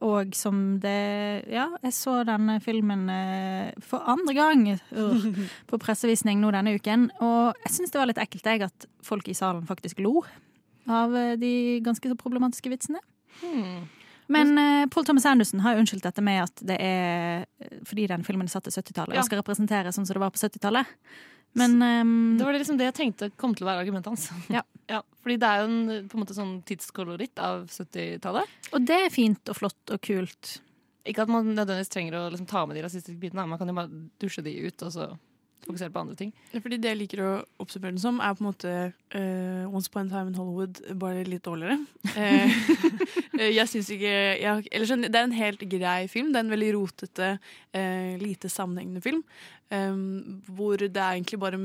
D: Og som det Ja, jeg så denne filmen eh, for andre gang uh, på pressevisning nå denne uken. Og jeg syns det var litt ekkelt jeg at folk i salen faktisk lo av eh, de ganske så problematiske vitsene. Men eh, Paul Thomas Anderson har jo unnskyldt dette med at det er eh, fordi den filmen er satt til 70-tallet
A: Ja.
D: og skal representere sånn som det var på 70-tallet. Men um,
A: Det var liksom det jeg tenkte kom til å være argumentet hans.
D: Ja.
A: fordi det er jo en, på en måte sånn tidskoloritt av 70-tallet.
D: Og det er fint og flott og kult.
A: Ikke at man nødvendigvis trenger å liksom ta med de rasistiske bitene. Man kan jo bare dusje de ut og så fokusere på andre ting.
C: Fordi det jeg liker å oppsummere den som, er på en måte uh, Once Upon a Time in Hollywood, bare litt dårligere. Eh, eh, jeg syns ikke jeg, eller Det er en helt grei film. Det er en veldig rotete, uh, lite sammenhengende film. Um, hvor det er egentlig bare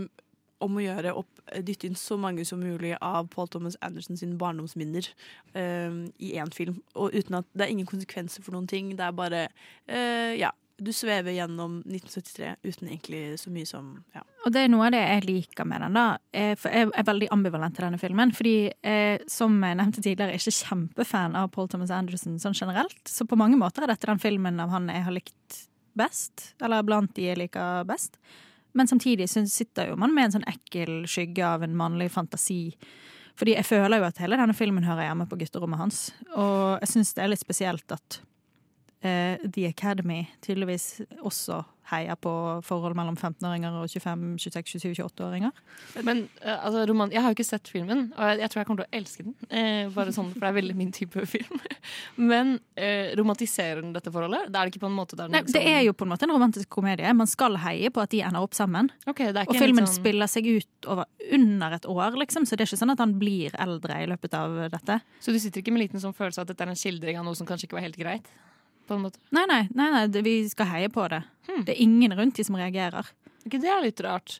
C: om å gjøre opp, dytte inn så mange som mulig av Paul Thomas Anderson sine barndomsminner um, i én film. Og uten at det er ingen konsekvenser for noen ting. Det er bare uh, Ja. Du svever gjennom 1973 uten egentlig så mye som ja.
D: Og det er noe av det jeg liker med den. da. Jeg er veldig ambivalent til denne filmen. Fordi jeg, som jeg nevnte tidligere, er ikke kjempefan av Paul Thomas Anderson sånn generelt. Så på mange måter er dette den filmen av han jeg har likt best. Eller blant de jeg liker best. Men samtidig sitter jo man med en sånn ekkel skygge av en mannlig fantasi. Fordi jeg føler jo at hele denne filmen hører hjemme på gutterommet hans. Og jeg syns det er litt spesielt at eh, The Academy tydeligvis også heier på forhold mellom 15-åringer og 25, 26, 27, 28-åringer.
A: Men eh, altså, roman Jeg har jo ikke sett filmen, og jeg, jeg tror jeg kommer til å elske den. Eh, bare sånn, For det er veldig min type film. Men eh, romantiserer den dette forholdet? Det er det ikke på en måte den
D: Nei, det er jo på en måte en romantisk komedie. Man skal heie på at de ender opp sammen.
A: Okay,
D: Og filmen
A: sånn-
D: spiller seg ut over under et år, liksom, så det er ikke sånn at han blir eldre i løpet av dette.
A: Så du sitter ikke med liten sånn følelse av at dette er en skildring av noe som kanskje ikke var helt greit? På en måte.
D: Nei, nei, nei, nei det, vi skal heie på det. Det er ingen rundt de som reagerer.
A: Ok, det er litt rart.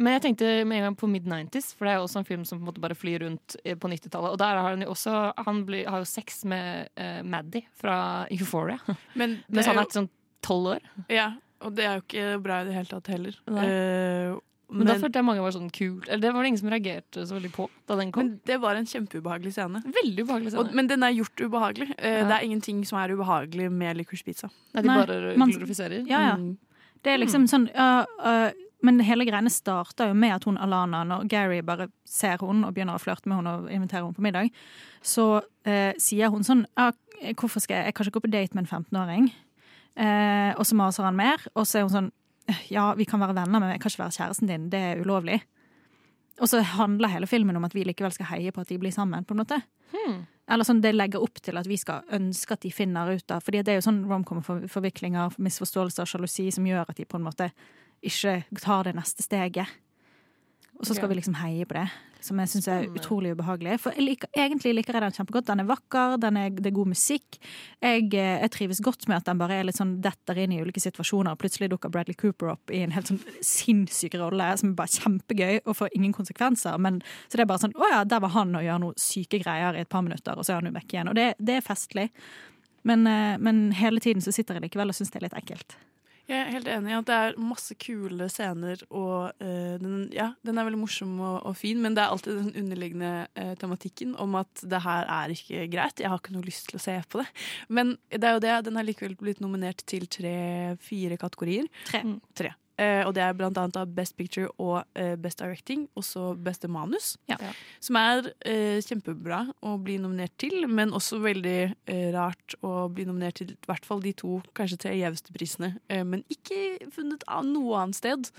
A: Men jeg tenkte med en gang på Mid-90s, for det er jo også en film som på en måte bare flyr rundt eh, på 90-tallet. Og der har han jo også Han blir, har jo sex med uh, Maddie fra Euphoria.
C: Men Mens
A: Mens
C: er
A: han
C: jo-
A: sånn tolv år.
C: Ja, og det er jo ikke bra i det hele tatt heller.
A: Nei.
C: Eh,
A: Men, da følte jeg mange var sånn kul Eller det var det ingen som reagerte så veldig på da den kom.
C: Men det var en kjempeubehagelig scene.
A: Veldig ubehagelig scene.
C: Og, men den er gjort ubehagelig. Eh,
A: Ja.
C: Det er ingenting som er ubehagelig med licorice pizza.
A: Nei, de
D: Nei,
A: bare
D: man-
A: glorifiserer.
D: Ja, ja.
C: Mm.
D: Det er liksom sånn uh, uh, Men hele greiene starta jo med at hun Alana, når Gary bare ser hun og begynner å flørte med hun og invitere hun på middag, så eh, sier hun sånn ja, hvorfor skal jeg, jeg kan ikke gå på date med en 15-åring. Eh, og så maser han mer, og så er hun sånn ja, vi kan være venner, men jeg kan ikke være kjæresten din. Det er ulovlig. Og så handler hele filmen om at vi likevel skal heie på at de blir sammen. på en måte.
A: Hmm.
D: Eller sånn, Det legger opp til at vi skal ønske at de finner ut av fordi det er jo sånn romcom-forviklinger, misforståelser, sjalusi som gjør at de på en måte ikke tar det neste steget. og så skal vi liksom heie på det. Som jeg syns er utrolig ubehagelig. For liker, egentlig liker jeg den kjempegodt. Den er vakker, den er, det er god musikk. Jeg, eh, jeg trives godt med at den bare er litt sånn detter inn i ulike situasjoner. Plutselig dukker Bradley Cooper opp i en helt sånn sinnssyk rolle som er bare kjempegøy og får ingen konsekvenser. Men, så det er bare sånn å ja, der var han og gjør noen syke greier i et par minutter, og så er han jo vekk igjen. Og det, det er festlig. Men, eh, men hele tiden så sitter jeg likevel og syns det er litt ekkelt.
C: Jeg er helt enig i at det er masse kule scener, og uh, den, ja, den er veldig morsom og, og fin, men det er alltid den underliggende uh, tematikken om at det her er ikke greit. Jeg har ikke noe lyst til å se på det. Men det er jo det, den har likevel blitt nominert til tre-fire kategorier.
D: Tre.
C: Mm, tre. Eh, og det er blant annet av Best Picture og uh, Best Directing, også Beste manus. Som er uh, kjempebra å bli nominert til, men også veldig rart å bli nominert til i hvert fall de to, kanskje tre gjeveste prisene, eh, men ikke funnet av noe annet sted.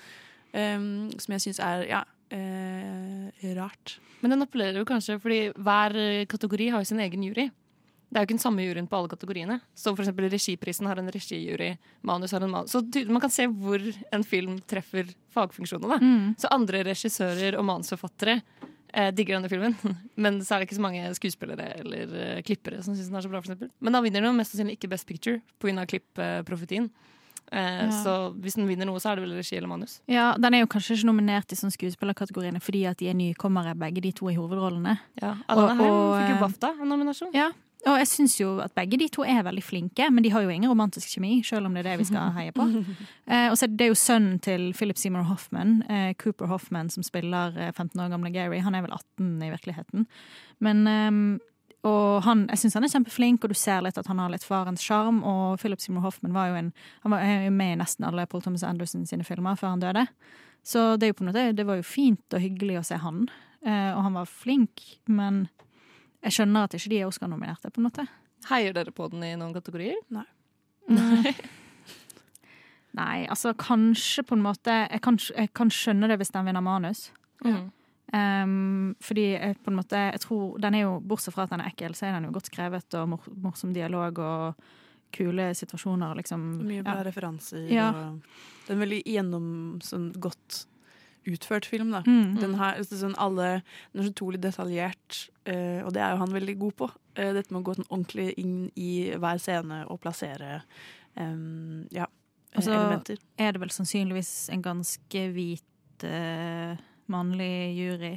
C: Um, som jeg syns er ja, eh, rart.
A: Men den appellerer jo kanskje fordi hver kategori har jo sin egen jury. Det er jo ikke den samme juryen på alle kategoriene. Så eksempel Regiprisen har en regijury, manus har en manus. Så man kan se hvor en film treffer fagfunksjonene.
D: Mm.
A: Så andre regissører og manusforfattere eh, digger denne filmen. Men så er det ikke så mange skuespillere eller eh, klippere som syns den er så bra. For eksempel. Men da vinner den mest sannsynlig ikke Best Picture pga. klippprofetien. Eh,
D: Ja.
A: Så hvis den vinner noe, så er det vel regi eller manus.
D: Ja, Den er jo kanskje ikke nominert i sånn skuespillerkategoriene fordi at de er nykommere, begge de to i hovedrollene.
A: Ja, Alana Haim fikk jo
D: eh,
A: BAFTA en nominasjon.
D: Ja, og jeg syns jo at begge de to er veldig flinke, men de har jo ingen romantisk kjemi, selv om det er det vi skal heie på. Eh, og så er det jo sønnen til Philip Seymour Hoffman, eh, Cooper Hoffman, som spiller eh, 15 år gamle Gary. Han er vel 18 i virkeligheten. Men eh, og han, jeg syns han er kjempeflink, og du ser litt at han har litt farens sjarm. Og Philip Seymour Hoffman var jo en, han var jo med i nesten alle Paul Thomas Anderson sine filmer før han døde. Så det, er jo på en måte, det var jo fint og hyggelig å se han. Eh, og han var flink, men jeg skjønner at ikke de er Oscar-nominerte, på en måte.
A: Heier dere på den i noen kategorier?
C: Nei.
D: Nei, altså kanskje på en måte Jeg kan, jeg kan skjønne det hvis den vinner manus.
A: Mm.
D: Um, fordi jeg på en måte Jeg tror Den er jo, bortsett fra at den er ekkel, så er den jo godt skrevet og mor morsom dialog og kule situasjoner, liksom.
C: Mye bra
D: Ja.
C: referanser.
D: Ja.
C: Og den er veldig gjennom sånn godt utført film. Da.
D: Mm.
C: Den, her, altså, sånn alle, den er så utrolig detaljert, eh, og det er jo han veldig god på. Eh, dette med å gå sånn ordentlig inn i hver scene og plassere um, ja, elementer
D: Og så
C: elementer.
D: er det vel sannsynligvis en ganske hvit uh, mannlig jury.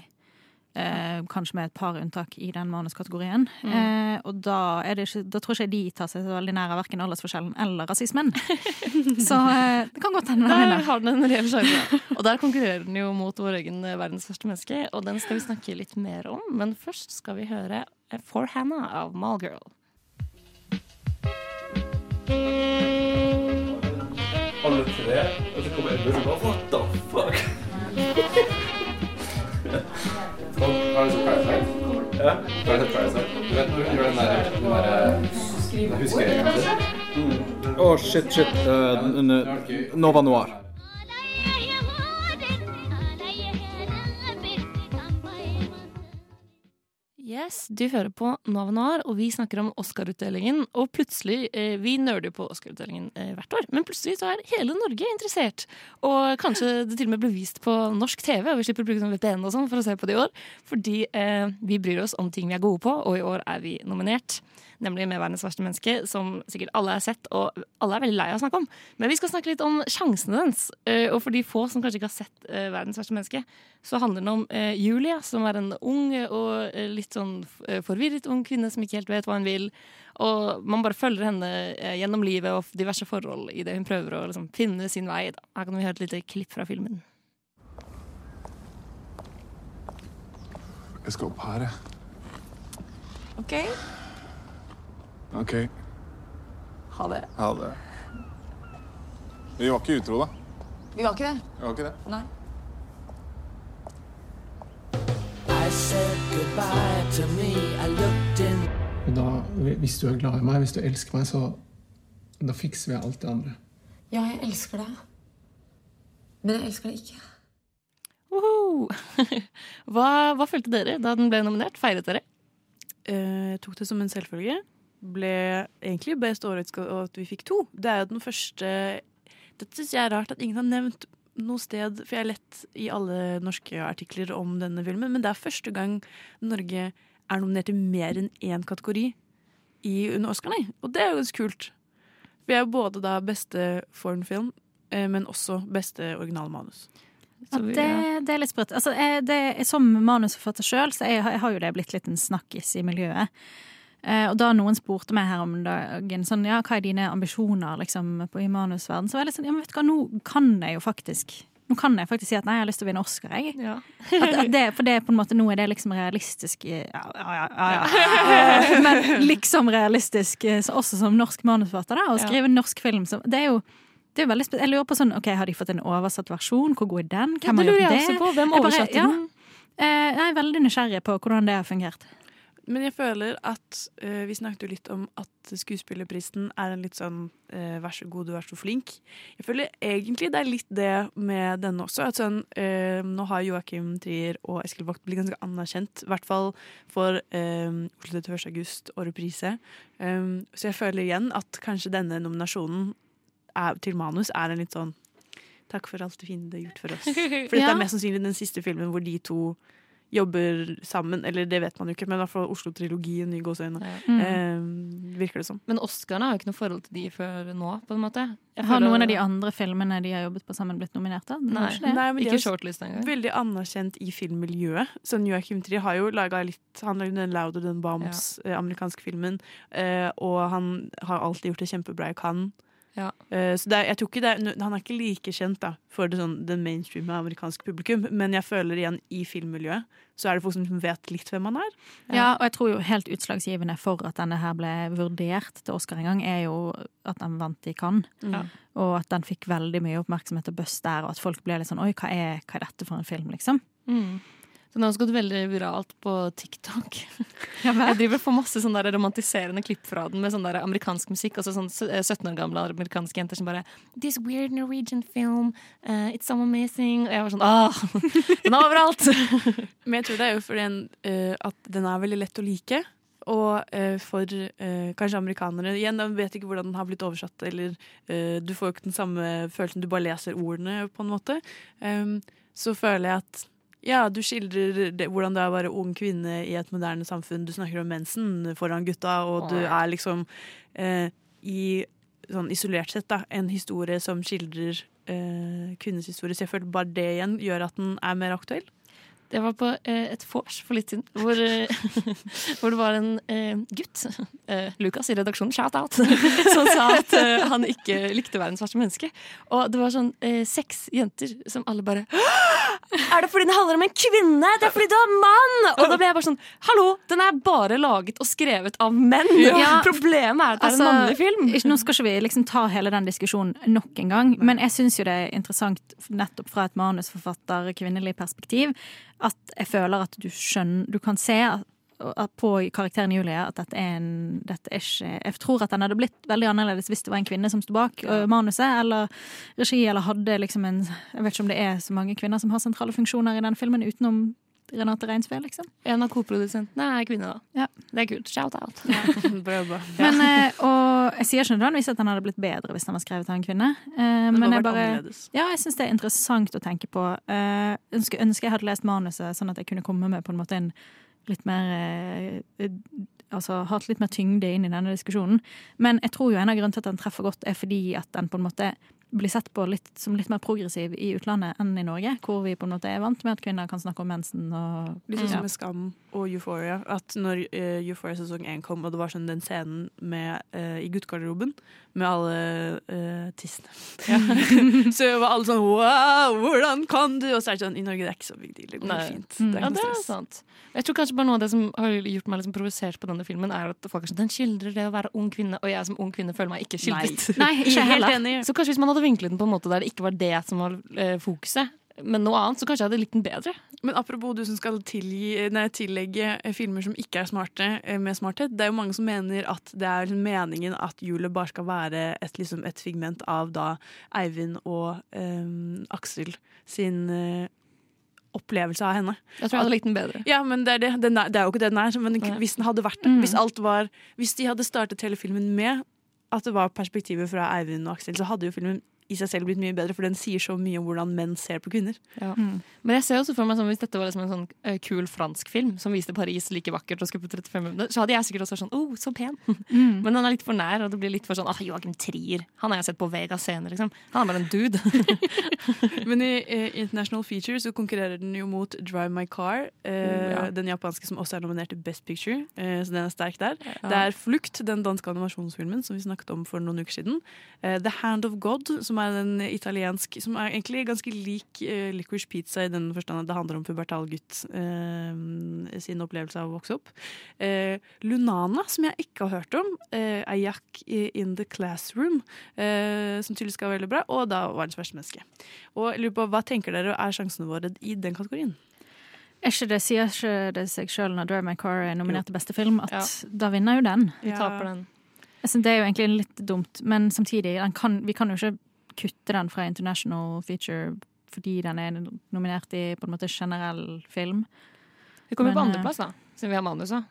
D: Eh, kanskje med et par unntak i den manuskategorien.
A: Mm.
D: Eh, og da, er det ikke, da tror ikke de tar seg så veldig nær av verken aldersforskjellen eller rasismen. så eh, det kan godt hende
A: Der har den en reell sjanse. Og der konkurrerer den jo mot vår egen eh, verdens første menneske, og den skal vi snakke litt mer om. Men først skal vi høre eh, For Hannah av Malgirl.
S: Alle tre, og så kommer Edmund og bare What the fuck? Har det sett Parasite? Ja. Har du sett Parasite? Du vet når hun gjør den der, den der huskeringen sin?
U: Å, shit, shit. Eh, n- Nova Noir.
A: Yes, Du hører på Nova Noir, og vi snakker om Oscar-utdelingen. Og plutselig, eh, Vi nerder på Oscar-utdelingen eh, hvert år, men plutselig så er hele Norge interessert. Og kanskje det til og med blir vist på norsk TV, og vi slipper å bruke sånn VPN og sånn for å se på det i år. Fordi eh, vi bryr oss om ting vi er gode på, og i år er vi nominert. Nemlig med 'Verdens verste menneske', som sikkert alle har sett, og alle er veldig lei av å snakke om. Men vi skal snakke litt om sjansene dens. Eh, og for de få som kanskje ikke har sett eh, 'Verdens verste menneske', så handler den om eh, Julia, som er en ung og litt sånn forvirret ung kvinne som ikke helt vet hva hun vil. Og man bare følger henne gjennom livet og diverse forhold i det hun prøver å liksom, finne sin vei. Da. Her kan vi høre et lite klipp fra filmen.
P: Jeg skal opp her, jeg.
T: OK.
P: OK.
T: Ha det.
P: Ha det. Vi var ikke utro, da.
T: Vi var ikke det.
P: Vi var ikke det.
T: Nei.
V: Da, hvis du er glad i meg, hvis du elsker meg, så da fikser vi alt det andre.
N: Ja, jeg elsker deg. Men jeg elsker deg ikke.
A: Woho! hva, hva følte dere da den ble nominert? Feiret dere?
C: Eh, Jeg tok det som en selvfølge. Ble egentlig best overrasket over at vi fikk to. Det er jo den første Dette syns jeg er rart at ingen har nevnt noe sted For jeg har lett i alle norske artikler om denne filmen, men det er første gang Norge er nominert i mer enn én kategori i under Oscarene. Og det er jo ganske kult. Vi er både da beste foreign film, eh, men også beste originalmanus.
D: Ja, det, det er litt sprøtt. Altså, jeg, det, som manusforfatter sjøl, så jeg, jeg har jo det blitt litt en snakkis i miljøet. Eh, og da noen spurte meg her om dagen sånn, ja, hva er dine ambisjoner liksom, på, i manusverden, så var jeg litt sånn ja, men vet du hva, nå kan jeg jo faktisk nå kan jeg faktisk si at nei, jeg har lyst til å vinne Oscar, jeg. At, at det, for det på en måte, nå er det liksom realistisk Ja, ja, ja. ja, ja. Men liksom realistisk, eh, også som norsk manusforfatter, da, å
A: Ja.
D: skrive norsk film. Så det er jo det er veldig Jeg lurer på sånn, ok, Har de fått en oversatt versjon? Hvor god er den? Hvem har gjort det?
A: Hvem oversatte
D: ja.
A: den?
D: Eh, jeg er veldig nysgjerrig på hvordan det har fungert.
C: Men jeg føler at uh, Vi snakket jo litt om at skuespillerprisen er en litt sånn uh, vær så god, du er så flink. Jeg føler egentlig det er litt det med denne også. At sånn, uh, nå har Joakim Trier og Eskil Vogt blitt ganske anerkjent. I hvert fall for Oslo 31. august og reprise. Um, så jeg føler igjen at kanskje denne nominasjonen er, til manus er en litt sånn Takk for alt det fine du har gjort for oss. For dette
D: Ja.
C: er mest sannsynlig den siste filmen hvor de to jobber sammen. Eller det vet man jo ikke, men i hvert fall Oslo-trilogien i gåseøyne.
D: Mm.
C: Eh, virker det som.
A: Men Oscarene har jo ikke noe forhold til de før nå, på en måte. Jeg
D: Har noen av de andre filmene de har jobbet på sammen, blitt nominert? da?
A: Nei.
C: Nei, men
A: Ikke shortlist engang.
C: Veldig anerkjent i filmmiljøet. Sånn Joachim Trie har jo laga litt Han lagde den Louder Than Bombs, eh, amerikanske filmen. Eh, og han har alltid gjort det kjempebra i Cannes.
A: Ja.
C: Eh, så det er, jeg tror ikke det er, Han er ikke like kjent da for det, sånn, den mainstreame amerikanske publikum, men jeg føler igjen i filmmiljøet så er det folk som vet litt hvem han er.
D: Ja, og jeg tror jo helt utslagsgivende for at denne her ble vurdert til Oscar en gang, er jo at den vant i Cannes.
C: Ja.
D: Og at den fikk veldig mye oppmerksomhet og buzz der, og at folk ble litt sånn Oi, hva er, hva er dette for en film, liksom?
A: Mm. Så den har også gått veldig viralt på TikTok. Jeg driver og får masse sånne der romantiserende klipp fra den med sånn der amerikansk musikk. Altså sånn 17 år gamle amerikanske jenter som bare This weird Norwegian film. uh, it's so amazing. Og jeg var sånn Åh! Den er overalt!
C: Men jeg tror det er jo fordi en, uh, at den er veldig lett å like. Og uh, for uh, kanskje amerikanere Igjen, de vet ikke hvordan den har blitt oversatt. Eller uh, du får jo ikke den samme følelsen, du bare leser ordene, på en måte. Um, så føler jeg at ja, du skildrer det, hvordan det er å være ung kvinne i et moderne samfunn. Du snakker om mensen foran gutta, og du er liksom eh, i sånn isolert sett da, en historie som skildrer eh, kvinnens historie. Så jeg føler bare det igjen gjør at den er mer aktuell.
A: Det var på eh, et vors for litt siden hvor, hvor det var en eh, gutt, eh, Lukas i redaksjonen, shout-out, som sa at eh, han ikke likte å være en svart menneske. Og det var sånn eh, seks jenter som alle bare Er det fordi den handler om en kvinne? Det er fordi du er mann! Og da ble jeg bare sånn Hallo, den er bare laget og skrevet av menn!
D: Ja.
A: Problemet er at det er
D: Altså,
A: en mannlig film.
D: Ikke, nå skal ikke vi liksom ta hele den diskusjonen nok en gang, men jeg syns jo det er interessant nettopp fra et manusforfatter, kvinnelig perspektiv, at jeg føler at du skjønner Du kan se at på karakteren Julie at dette er en dette er ikke, Jeg tror at den hadde blitt veldig annerledes hvis det var en kvinne som sto bak ja. manuset, eller regi, eller hadde liksom en Jeg vet ikke om det er så mange kvinner som har sentrale funksjoner i den filmen, utenom Renate Reinsve, liksom.
A: En av koprodusentene er kvinne, da.
D: Ja.
A: Det er kult. Shout-out.
C: Bra jobba.
D: Men, eh, og jeg sier ikke nødvendigvis at den hadde blitt bedre hvis den var skrevet av en kvinne. Men,
C: det
D: men jeg bare
C: annerledes.
D: Ja, jeg syns det er interessant å tenke på. Jeg ønsker, ønsker jeg hadde lest manuset sånn at jeg kunne komme med på en måte en litt mer eh, Altså hatt litt mer tyngde inn i denne diskusjonen. Men jeg tror jo en av grunnene til at den treffer godt, er fordi at den på en måte blir sett på litt, som litt mer progressiv i utlandet enn i Norge, hvor vi på en måte er vant med at kvinner kan snakke om mensen og
C: Litt sånn
D: ja.
C: som med Skam og Euphoria. At når uh, Euphoria sesong 1 kom, og det var sånn den scenen med, uh, i guttegarderoben med alle uh, tissene Så var alle sånn Wow, hvordan kan du? Og så er det sånn I Norge det er ikke så big deal. Det går
A: Nei.
C: fint. Det er
A: ja, det er sant. Jeg tror kanskje bare noe av det som har gjort meg liksom provosert på denne filmen, er at folk er sånn Den skildrer det å være ung kvinne, og jeg som ung kvinne føler meg ikke skildret.
D: Nei, ikke jeg
A: Helt enig. Så kanskje hvis man hadde vinklet den på en måte der det ikke var det som var eh, fokuset, men noe annet, så kanskje jeg hadde likt den bedre.
C: Men apropos du som skal tilgi, nei, tillegge eh, filmer som ikke er smarte, eh, med smarthet. Det er jo mange som mener at det er liksom meningen at Julie bare skal være et, liksom, et figment av da Eivind og um, Aksel sin eh, opplevelse av henne.
A: Jeg tror jeg hadde likt den bedre.
C: Ja, men det er, det. Den er, det er jo ikke det den er. Men hvis den hadde vært det,
A: Mm.
C: hvis var Hvis de hadde startet hele filmen med at det var perspektivet fra Eivind og Aksel, så hadde jo filmen i seg selv blitt mye bedre, for den sier så mye om hvordan menn ser på kvinner.
A: Ja. Men jeg ser også for meg sånn, hvis dette var liksom en sånn uh, kul fransk film som viste Paris like vakkert og skulle på 35 minutter, så hadde jeg sikkert også vært sånn oh, så pen.
D: Mm.
A: Men han er litt for nær, og det blir litt for sånn ah, Joakim Trier. Han har jeg sett på Vega scene, liksom. Han er bare en dude.
C: Men i uh, International Feature så konkurrerer den jo mot Drive My Car,
A: uh, ja.
C: den japanske som også er nominert til Best Picture, så den er sterk der.
A: Ja.
C: Det er Flukt, den danske animasjonsfilmen som vi snakket om for noen uker siden. Eh, The Hand of God, som er en italiensk Som er egentlig ganske lik uh, Licorice Pizza i den forstand at det handler om pubertal gutt uh, sin opplevelse av å vokse opp. Uh, Lunana, som jeg ikke har hørt om, uh, er Jack In The Classroom, eh, som tydeligvis skal være veldig bra, og da Verdens verste menneske. Og jeg lurer på, Hva tenker dere er sjansene våre i den kategorien?
D: Er ikke det, sier ikke det seg sjøl når Drive My Car er nominert til beste film, at da vinner jo den?
A: Vi taper den.
D: Jeg synes det er jo egentlig litt dumt, men samtidig, den kan, vi kan jo ikke kutte den fra International Feature fordi den er nominert i på en måte generell film.
A: Vi kommer på
D: Men,
A: andreplass, da, siden vi har manuset.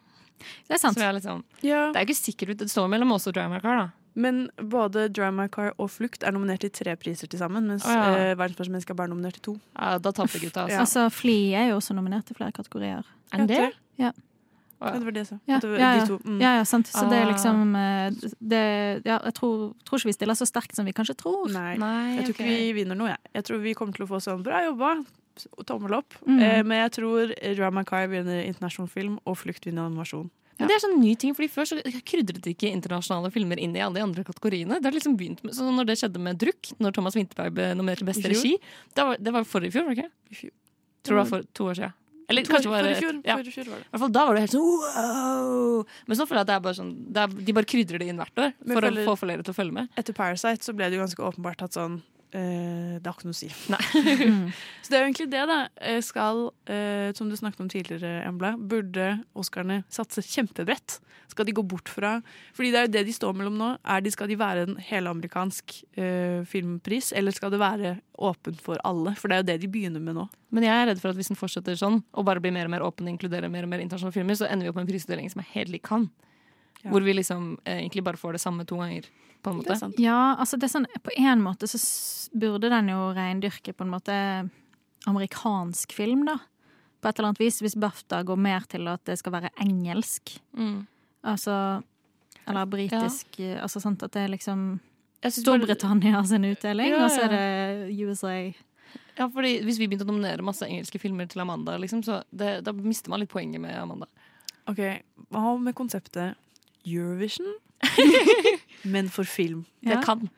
D: Det er sant.
A: Så vi er liksom, Det er ikke sikkert det står mellom oss og My Car, da.
C: Men både My Car og Flukt er nominert til tre priser til sammen, mens
A: oh, ja.
C: eh, Verdens er bare nominert til to.
A: Ja, Da taper gutta, altså.
D: Altså, Fly er jo også nominert til flere kategorier.
A: Er det?
D: Ja.
C: Ja, det var det jeg.
D: Ja,
C: det var
D: ja, ja.
C: to. Mm.
D: ja, ja sant. Så det er
A: Ah.
D: liksom eh, det, ja, Jeg tror, tror ikke vi stiller så sterkt som vi kanskje tror.
C: Nei,
A: Nei,
C: jeg tror
A: okay.
C: ikke vi vinner noe. Jeg. jeg tror vi kommer til å få sånn bra jobba, tommel opp.
D: Mm.
C: Eh, men jeg tror Drama Car vinner internasjonal film, og Flukt vinner animasjon.
A: Men det er sånn ny ting, fordi Før så krydret ikke internasjonale filmer inn i alle de andre kategoriene. Det har liksom begynt med, så Når det skjedde med Drukk, når Thomas Winterberg ble nominert til beste regi Det var, det var forrige fjor, var det ikke? Tror det var for to år siden. Eller kanskje bare var
C: fjor,
A: ja.
C: fjor var det.
A: I hvert fall Da var det helt sånn wow! Men så føler jeg at det er bare sånn er, De bare krydrer det inn hvert år for
C: føler-
A: å få flere til å følge med.
C: Etter Parasite så ble det jo ganske åpenbart at sånn eh, Det har ikke noe å si.
A: Nei.
C: Så det er jo egentlig det, da. Eh, Skal, uh, som du snakket om tidligere, Embla, burde Oscarene satse kjempebredt? Skal de gå bort fra Fordi det er jo det de står mellom nå. Er de, skal de være en helamerikansk uh, filmpris, eller skal det være åpent for alle? For det er jo det de begynner med nå.
A: Men jeg er redd for at hvis den fortsetter sånn, og bare blir mer og mer åpen og inkluderer mer og mer internasjonale filmer, så ender vi opp med en prisutdeling som er helt lik han.
C: Ja.
A: Hvor vi liksom eh, egentlig bare får det samme to ganger. På en måte.
D: Ja, altså det er sånn, På en måte så burde den jo reindyrke på en måte amerikansk film, da. På et eller annet vis. Hvis BAFTA går mer til at det skal være engelsk.
A: Mm.
D: Altså Eller britisk. Altså sant at det er liksom Storbritannia sin utdeling,
A: Ja,
D: og så er det USA.
A: Ja, fordi Hvis vi begynte å nominere masse engelske filmer til Amanda, liksom, så det, da mister man litt poenget med Amanda.
C: Ok, Hva med konseptet Eurovision, men for film?
A: Det kan.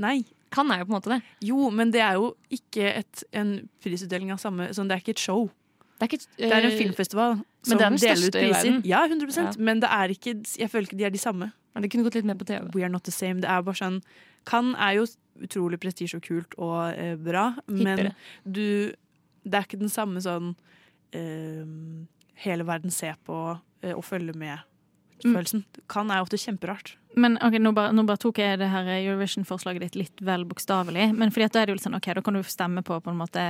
C: Nei.
A: Kan er jo på en måte det.
C: Jo, men det er jo ikke et, en prisutdeling av samme sånn, Det er ikke et show.
A: Det er, ikke,
C: Det er en
A: filmfestival
C: filmfestival
A: men det er den
C: deler ut priser. Ja, 100
A: Ja.
C: Men det er ikke, jeg føler ikke de er de samme.
A: Men det kunne gått litt mer på TV.
C: We are not the same. Det er bare sånn Cannes er jo utrolig prestisje og kult og eh, bra, men du Det er ikke den samme sånn eh, hele verden ser på eh, og følger med-følelsen. Kan er ofte kjemperart.
D: Men ok, nå bare, nå bare tok jeg det her Eurovision-forslaget ditt litt vel bokstavelig. Men fordi at da er det jo litt sånn, ok, da kan du stemme på på en måte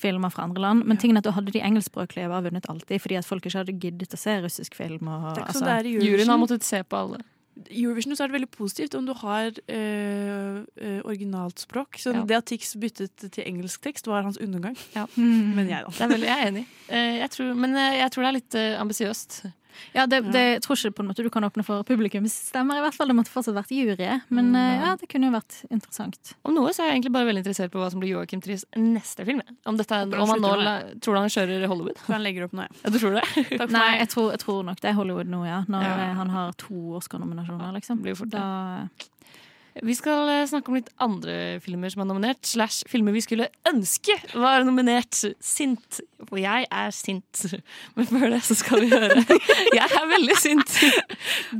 D: filmer fra andre land. Men tingen er at da hadde de engelskspråklige bare vunnet alltid, fordi at folk ikke hadde giddet å se russisk film. Og,
C: Det er ikke
D: altså,
C: sånn det er i Eurovision.
A: Juryen har måttet se på alle.
C: Eurovision så er det veldig positivt om du har øh, eh, originalt språk. Så
A: Ja.
C: det at Tix byttet til engelsk tekst, var hans undergang.
A: Ja.
C: Men jeg, da.
A: Det er veldig, jeg er enig. Eh, Jeg tror, men jeg tror det er litt uh, ambisiøst.
D: Ja, det, det jeg tror ikke på en måte du kan åpne for publikumsstemmer. i hvert fall. Det måtte fortsatt vært jury. Men mm, ja, det kunne jo vært interessant.
A: Om noe så er jeg egentlig bare veldig interessert på hva som blir Joachim Tries neste film. Om, dette om han nå la- tror du han kjører Hollywood?
C: Så han legger opp nå, ja.
A: Ja, du tror det?
C: Takk for
D: Nei,
C: meg.
D: jeg tror, jeg tror nok det er Hollywood nå, ja. Når
A: Ja.
D: eh, han har to Oscar-nominasjoner, liksom.
A: blir jo fort ja
D: Da,
A: Vi skal eh, snakke om litt andre filmer som er nominert, slash filmer vi skulle ønske var nominert. Sint. Og jeg er sint. Men før det så skal vi høre Jeg er veldig sint.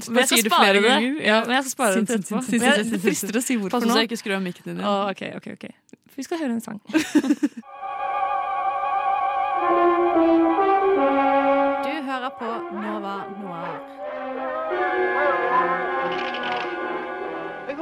A: Men jeg skal spare det. Ja, men jeg skal spare
C: Sint,
A: det til etterpå.
C: sint, sint,
A: Det frister å si hvorfor
C: Pass på
A: nå.
C: så jeg ikke skrur av mikken din. Ja.
A: Oh, ok, ok, ok. Vi skal høre en sang.
D: Du hører på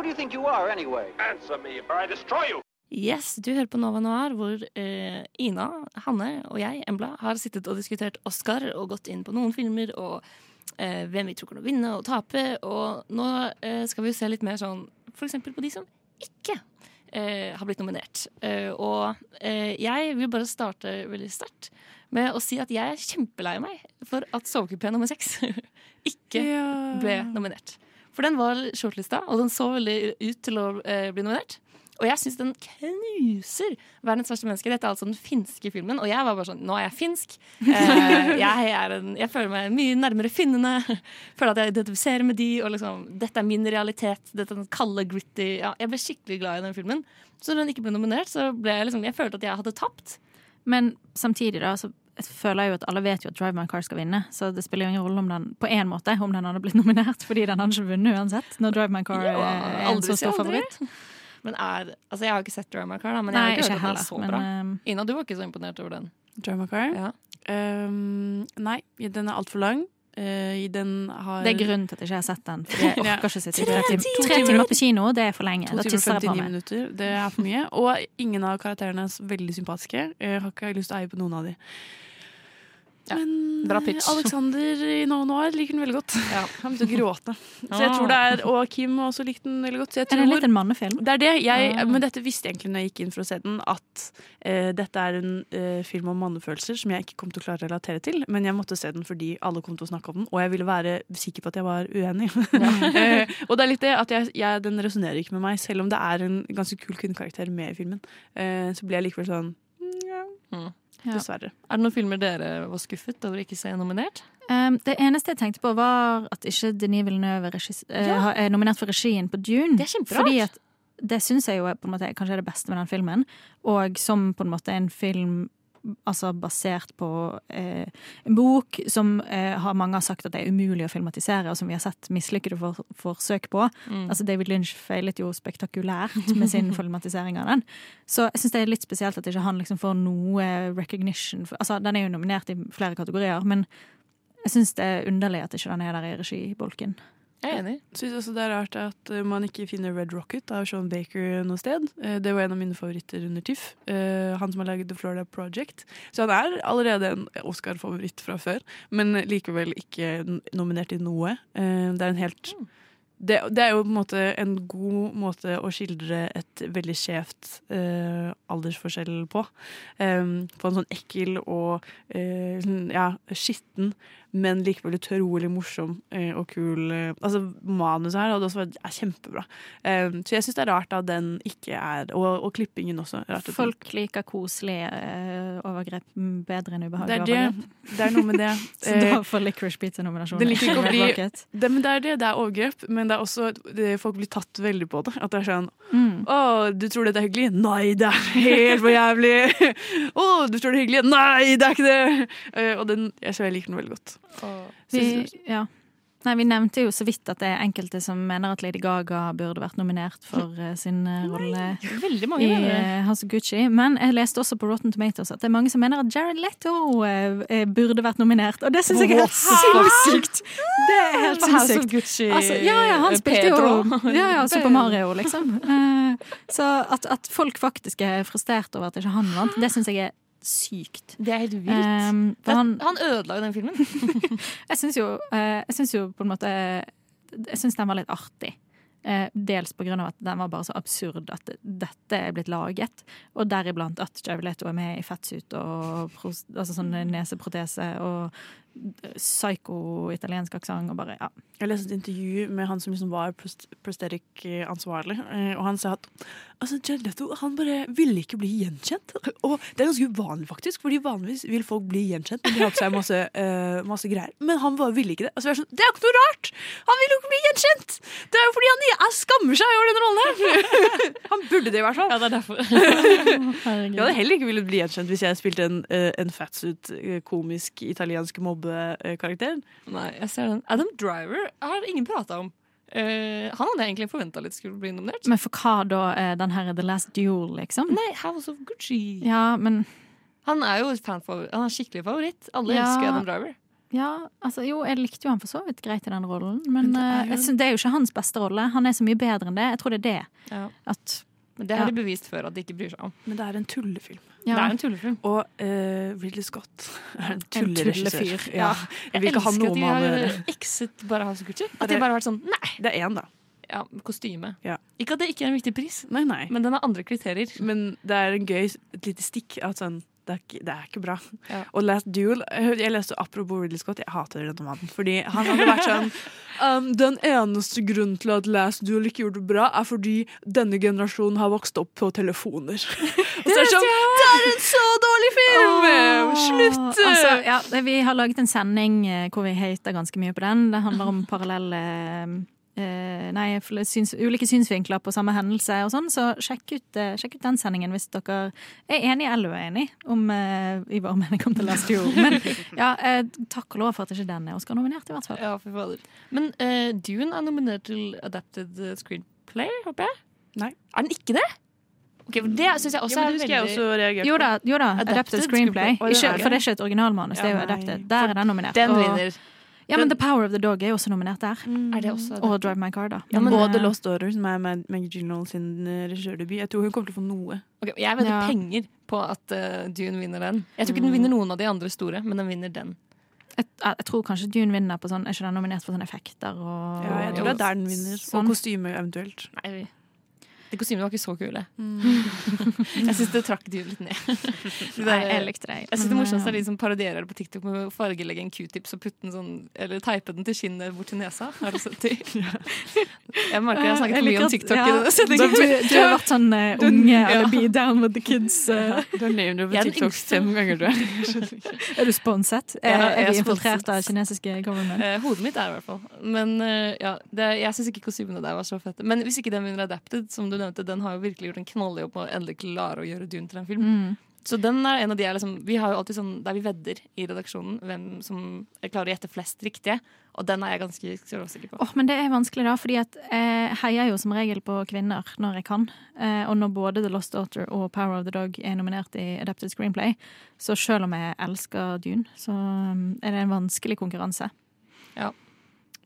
W: who do you think you are, anyway? Answer me, or I destroy you!
A: Yes, du hører på Nova Noir, hvor uh, Ina, Hanne og jeg, Embla, har sittet og diskutert Oscar og gått inn på noen filmer og uh, hvem vi tror kommer til å vinne og tape. Og nå uh, skal vi jo se litt mer sånn f.eks. på de som ikke eh, har blitt nominert. Eh, og eh, jeg vil bare starte veldig sterkt med å si at jeg er kjempelei meg for at Sovekupé nummer seks ikke ble nominert. For den var shortlista, og den så veldig ut til å eh, bli nominert. Og jeg syns den knuser verdens verste menneske. Dette er altså den finske filmen. Og jeg var bare sånn Nå er jeg finsk. Eh, jeg, er en, jeg føler meg mye nærmere finnene. Føler at jeg identifiserer med de. Og liksom, dette er min realitet. Dette er den kalde, gritty ja, Jeg ble skikkelig glad i den filmen. Så når den ikke ble nominert, så ble jeg liksom Jeg følte at jeg hadde tapt.
D: Men samtidig, da, så jeg føler jo at alle vet jo at Drive My Car skal vinne, så det spiller jo ingen rolle om den på en måte om den hadde blitt nominert, fordi den hadde ikke vunnet uansett. Når Drive My Car
A: Ja,
D: er en så stor favoritt.
A: Men er, altså Jeg har ikke sett Drive My Car, da, men
D: Nei,
A: jeg har ikke
D: ikke
A: hørt at den er så
D: men,
A: bra.
D: ehm,
A: Ina, du var ikke så imponert over den?
C: Drive My Car?
A: Ja.
C: Um, nei, den er altfor lang. Eh, den har
D: Det er grunnen til at jeg ikke har sett den. Fordi jeg orker ikke sitte i
C: Tre
D: tre timer.
C: timer!
D: Tre timer på kino, det er for lenge.
C: To timer og 59 minutter. Det er for mye. Og ingen av karakterene er veldig sympatiske. Jeg har ikke lyst til å eie på noen av de. Men
A: bra pitch.
C: Alexander i No Noir liker den veldig godt. Han begynte å gråte. Så jeg tror det er, Og Kim også likte den veldig godt. Så jeg
D: Er det
C: tror,
D: en mannefilm?
C: det er det. Jeg,
D: Ah.
C: Men dette visste jeg egentlig når jeg gikk inn for å se den, at uh, dette er en uh, film om mannefølelser som jeg ikke kom til å klare å relatere til. Men jeg måtte se den fordi alle kom til å snakke om den, og jeg ville være sikker på at jeg var uenig. uh, og det er litt det at jeg, jeg, den resonnerer ikke med meg, selv om det er en ganske kul kvinnekarakter med i filmen. Så blir jeg likevel sånn mm, ja, dessverre.
A: Er det noen filmer dere var skuffet over ikke se nominert?
D: Um, det eneste jeg tenkte på, var at ikke Denis Villeneuve regis- eh,
A: Ja.
D: er nominert for regien på Dune.
A: Det er kjemperart.
D: Fordi at det syns jeg jo er på en måte kanskje er det beste med den filmen. Og som på en måte en film altså basert på eh, en bok som eh, har mange har sagt at det er umulig å filmatisere, og som vi har sett mislykkede for, forsøk på.
A: Mm.
D: Altså David Lynch feilet jo spektakulært med sin filmatisering av den. Så jeg syns det er litt spesielt at ikke han liksom får noe recognition. For, altså Den er jo nominert i flere kategorier, men jeg syns det er underlig at ikke den er der i regibolken.
A: Jeg er enig.
C: Syns også det er rart at eh, man ikke finner Red Rocket av Sean Baker noe sted. Eh, Det var en av mine favoritter under TIFF. Eh, Han som har laget The Florida Project. Så han er allerede en Oscar-favoritt fra før, men likevel ikke nominert i noe. Det er en helt det, det er jo på en måte en god måte å skildre et veldig skjevt eh, aldersforskjell på. Eh, på en sånn ekkel og eh, ja, skitten, men likevel utrolig morsom eh, og kul eh, Altså, manuset her hadde også vært er kjempebra. Eh, så jeg syns det er rart at den ikke er Og, og klippingen også.
D: Folk liker koselige overgrep bedre enn ubehagelige
C: er, det,
D: overgrep.
C: det er noe med det.
D: Så da får Licorice
C: Pizza-nominasjonen.
D: Det,
C: det, men det er det, det er overgrep, men det er også det, folk blir tatt veldig på det. At det er sånn
D: Mm.
C: Å, du tror dette er hyggelig? Nei, det er helt for jævlig! Å, du tror det er hyggelig? Nei, det er ikke det! Og den, jeg, jeg liker den veldig godt.
D: Vi, ja. Nei, vi nevnte jo så vidt at det er enkelte som mener at Lady Gaga burde vært nominert for uh, sin eh, rolle
A: Veldig mange
D: i uh, House of Gucci. Men jeg leste også på Rotten Tomatoes at det er mange som mener at Jared Leto eh, burde vært nominert. Og det syns jeg er helt sinnssykt! Det er helt
A: For House of
D: sinnssykt.
A: Gucci,
D: Altså, ja, ja, han spilte jo ja, ja, Super Mario, liksom. Så at, at folk faktisk er frustrert over at ikke han vant, det syns jeg er sykt.
A: Det er helt vilt.
D: Um, han,
A: han ødela jo den filmen.
D: jeg syns jo, eh, jo på en måte Jeg syns den var litt artig. Eh, dels av at den var bare så absurd at dette er blitt laget. Og deriblant at Jared er med i fettsuit og altså sånn neseprotese og psyko-italiensk aksent og bare ja.
C: Jeg leste et intervju med han som liksom var prosthetic-ansvarlig, eh, og han sa at altså, Jared Leto han bare ville ikke bli gjenkjent. Og det er ganske uvanlig, faktisk, fordi vanligvis vil folk bli gjenkjent men de har på seg masse, uh, masse greier. Men han bare ville ikke det. Altså, jeg er sånn, det er jo ikke noe rart! Han vil jo ikke bli gjenkjent! Det er jo fordi han jeg skammer seg over den rollen her! han burde det, i hvert fall.
A: Ja, det er derfor.
C: Jeg hadde heller ikke villet bli gjenkjent hvis jeg spilte en, eh, en fatsuit, komisk italiensk mobbekarakter.
A: Nei, jeg ser den. Adam Driver har ingen prata om. Uh, han hadde jeg egentlig forventa litt skulle bli nominert.
D: Men for hva da? Uh, Den her The Last Duel, liksom?
A: Nei, House of Gucci.
D: Ja, men
A: Han er jo. Han er skikkelig favoritt. Alle
D: Ja.
A: elsker Adam Driver.
D: Ja, altså jo, jeg likte jo han for så vidt greit i den rollen, men,
A: Men det er
D: eh,
A: jo-
D: jeg synes, det er jo ikke hans beste rolle. Han er så mye bedre enn det. Jeg tror det er det.
A: Ja.
D: At,
A: Men det har
D: Ja.
A: de bevist før at de ikke bryr seg om.
C: Men det er en tullefilm.
D: Ja.
A: Det er en tullefilm.
C: Og uh, Ridley Scott er en tulleregissør.
D: tullefyr.
C: Ja. Jeg vil ikke ha
A: elsker
C: noe
A: at de
C: med han å
A: har
C: gjøre.
A: ekset bare House of Gucci. At de bare har vært sånn Nei,
C: Det er én, da.
A: ja, kostyme.
C: Ja.
A: Ikke at det ikke er en viktig pris,
C: Nei, nei.
A: men den har andre kriterier.
C: Men det er en gøy et lite stikk. At sånn, det, er ikke, det er ikke bra.
A: Ja.
C: Og Last Duel Jeg jeg leste apropos Ridley Scott, jeg hater den mannen. Fordi han hadde vært sånn um, Den eneste grunnen til at Last Duel ikke gjorde det bra, er fordi denne generasjonen har vokst opp på telefoner. Og så er det sånn Det er en så dårlig film! Slutt!
D: Altså, ja, vi har laget en sending eh, hvor vi hater ganske mye på den. Det handler om parallelle eh, Nei, syns, ulike synsvinkler på samme hendelse og sånn, så sjekk ut, eh, sjekk ut den sendingen hvis dere er enige eller uenig om uh, i vår mening om The Last Year. Men ja, uh, takk og lov for at ikke den er Oscar-nominert, i hvert fall.
A: Ja, for fader. Men uh, Dune er nominert til Adapted eh, Screenplay, håper jeg?
C: Nei.
A: Er den ikke det? Ok, for Det syns jeg også
C: Ja, men
A: er
C: veldig jeg også
D: Jo da, jo da
A: Adapted
D: adapted, screenplay.
A: screenplay.
D: Ikke, for det er ikke et originalmanus, det er jo adapted. Der er den nominert.
A: Den
D: Og-
A: vinner.
D: Ja, men The Power of the Dog er jo også nominert der.
A: Er det også
D: Og Drive My Car, da.
C: Ja, men, og
D: eh,
C: The Lost Daughter, som er Mag- Maggie Gyllenhaal sin eh, regissørdebut. Jeg tror hun kommer til å få noe.
A: Ok, jeg vedder
D: Ja.
A: penger på at uh, Dune vinner den. Jeg tror ikke den vinner noen av de andre store, men den vinner den.
D: jeg, jeg tror kanskje Dune vinner på sånn Er ikke den nominert for sånne effekter og
C: Ja, jeg tror det er der den vinner.
D: Sånn.
C: Og kostyme eventuelt.
A: Nei, de kostymene var ikke så kule.
C: Mm.
A: jeg syns det trakk du litt ned. De
D: Nei, jeg likte det.
A: Jeg synes det morsomste er de som parodierer det på TikTok med å fargelegge en q-tips og putte den sånn Eller teipe den til kinnet bort til nesa. Har du sett det? Jeg merker jeg har snakket jeg mye om TikTok i denne
D: Du,
A: sendingen.
D: du har vært sånn
A: uh,
D: unge
A: ja.
D: eller be down with the kids. Uh.
C: Du har nevnt det på
A: er
C: TikTok fem ganger, du.
D: Er du sponset? Er,
A: Ja, jeg
D: er
A: er
D: vi infiltrert av kinesiske government?
A: Uh, hodet mitt er i hvert fall. Men eh, ja, det, jeg syns ikke kostymene der var så fette. Men hvis ikke den vinner Adapted, som du nevnte, den har jo virkelig gjort en knalljobb med å endelig klare å gjøre Dune til en film.
D: Mm.
A: Så den er en av de jeg liksom, Vi har jo alltid sånn der vi vedder i redaksjonen hvem som klarer å gjette flest riktige. Og den er jeg ganske sikker på.
D: Åh, men det er vanskelig, da, fordi at jeg heier jo som regel på kvinner når jeg kan. Eh, og når både The Lost Daughter og Power of the Dog er nominert i Adapted Screenplay, så selv om jeg elsker Dune, så um, er det en vanskelig konkurranse.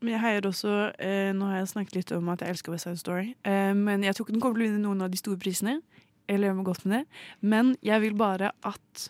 C: Men jeg heier også eh, Nå har jeg snakket litt om at jeg elsker West Side Story. Eh, men jeg tror ikke den kommer til å vinne noen av de store prisene. Eller gjør meg godt med det. Men jeg vil bare at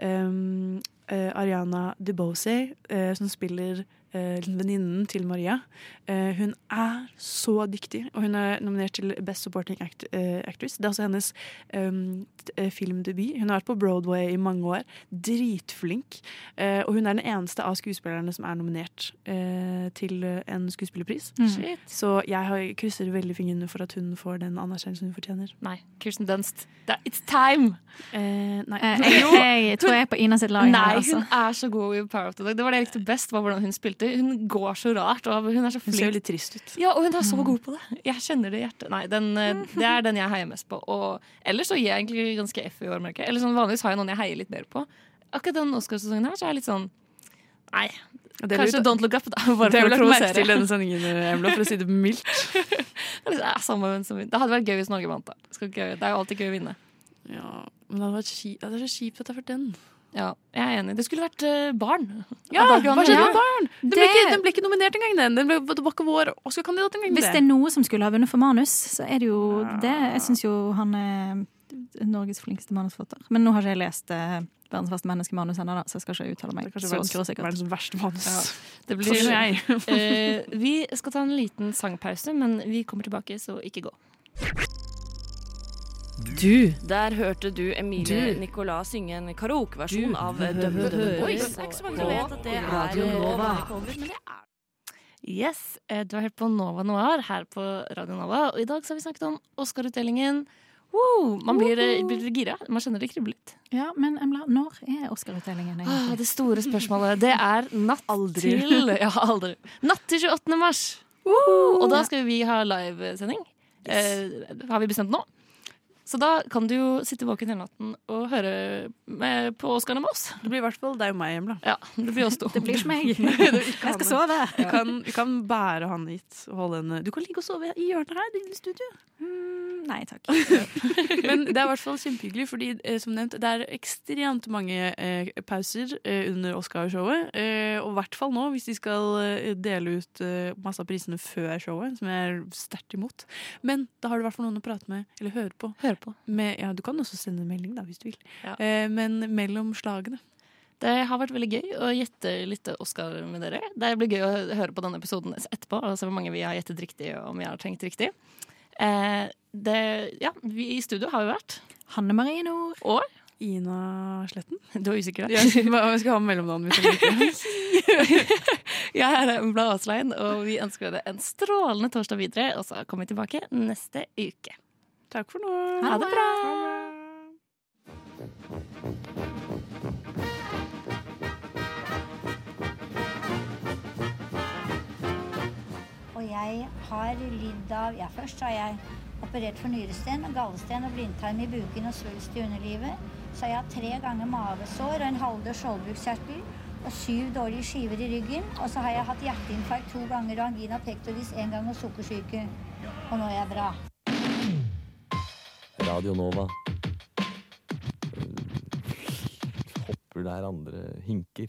C: ehm, eh, Ariana DeBose, eh, som spiller eh, venninnen til Maria, eh, hun er så dyktig. Og hun er nominert til Best Supporting act eh, Actress. Det er også hennes ehm, eh, filmdebut. Hun har vært på Broadway i mange år. Dritflink. Eh, og hun er den eneste av skuespillerne som er nominert eh, til eh, en skuespillerpris.
D: Mm.
C: Så jeg har krysser veldig fingrene for at hun får den anerkjennelsen hun fortjener.
A: Nei, Kirsten Dunst. It's time!
C: Eh, nei.
D: Eh, jeg, jeg tror jeg er på Ina sitt lag.
A: Nei,
D: her, altså.
A: hun er så god i Power of the Dog. Det var det jeg likte best, var hvordan hun spilte. Hun går så rart, hun er så
C: Hun ser litt trist ut.
A: Ja, og hun er så god på det. Jeg kjenner det i hjertet. Nei, den, eh, det er den jeg heier mest på. Og ellers så gir jeg egentlig ganske F i år, merker jeg. Eller sånn, vanligvis har jeg noen jeg heier litt mer på. Akkurat den Oscarsesongen her så er jeg litt sånn Nei. Kanskje
C: litt,
A: Don't Look Up, da. Bare
C: Det
A: for å
C: merke til denne sendingen, Emla, for å si det mildt.
A: Det eh. Det hadde vært gøy hvis Norge vant, da. Det er jo alltid gøy å vinne.
C: Ja, men det vært det er så kjipt at det er for den.
A: Ja, jeg er enig. Det skulle vært uh, barn.
C: Ja, hva skjedde med barn? Den ble, ikke, den ble ikke nominert engang, den. den ble, det var ikke vår Oscar-kandidat engang.
D: Hvis det er noe som skulle ha vunnet for manus, så er det jo det. Jeg syns jo han er Norges flinkeste manusforfatter. Men nå har ikke jeg lest uh, 'Verdens verste menneskemanus' ennå, så jeg skal ikke uttale meg
C: Det
D: så
C: verdens, verste manus.
A: Ja, det
C: blir jeg.
A: uh, vi skal ta en liten sangpause, men vi kommer tilbake, så ikke gå.
X: Du. Der hørte du Emilie. Nicolas synge en karaokeversjon av Dømme Dømme Boys.
A: Det er ikke så mange som vet at det er
X: Radio Nova.
A: cover, men det Yes, eh, du har hørt på Nova Noir her på Radio Nova, og i dag så har vi snakket om Oscar-utdelingen. Wow, man blir, eh, blir gira. Man kjenner det kribler litt.
D: Ja, men Emla, når er Oscar-utdelingen
A: Ah, det store spørsmålet, det er natt til Ja, aldri. Natt til 28. mars. Og da skal vi ha livesending. Eh, har vi bestemt nå. Så da kan du jo sitte våken hele natten og høre med, på Oscarene med oss.
C: Det blir i hvert fall deg og meg, Emla.
A: Ja, det blir oss to.
D: Det blir som meg.
C: Jeg
D: skal sove.
C: Du kan, du kan bære han hit. og Holde henne. Du kan ligge og sove i hjørnet her. i studio.
D: Mm, nei takk.
C: Men det er i hvert fall kjempehyggelig, fordi eh, som nevnt, det er ekstremt mange eh, pauser eh, under Oscarshowet. Eh, og i hvert fall nå, hvis de skal eh, dele ut eh, masse av prisene før showet, som jeg er sterkt imot. Men da har du i hvert fall noen å prate med, eller høre på.
A: Høre på.
C: Med, ja, du kan også sende en melding, da, hvis du vil.
A: Ja.
C: Eh, men mellom slagene.
A: Det har vært veldig gøy å gjette litt Oscar med dere. Det blir gøy å høre på denne episoden etterpå og se hvor mange vi har gjettet riktig, og om vi har tenkt riktig. Eh, det, ja, vi i studio har vi vært
D: Hanne Marie Nord.
A: Og
C: Ina Sletten.
A: Du er usikker, da?
C: Ja, vi skal ha mellomnavn jeg
A: Jeg er Embla Aaslein, og vi ønsker dere en strålende torsdag videre. Og så kommer vi tilbake neste uke.
C: Takk for nå.
A: Ha det bra.
Y: Og jeg har lidd av Ja, først har jeg operert for nyresten, gallesten og blindtarm i buken og svulst i underlivet. Så jeg har tre ganger mavesår og en halvdød skjoldbruskkjertel og syv dårlige skiver i ryggen. Og så har jeg hatt hjerteinfarkt to ganger og angina pectoris én gang og sukkersyke. Og nå er jeg bra.
Z: Radio Nova. Hopper der andre hinker.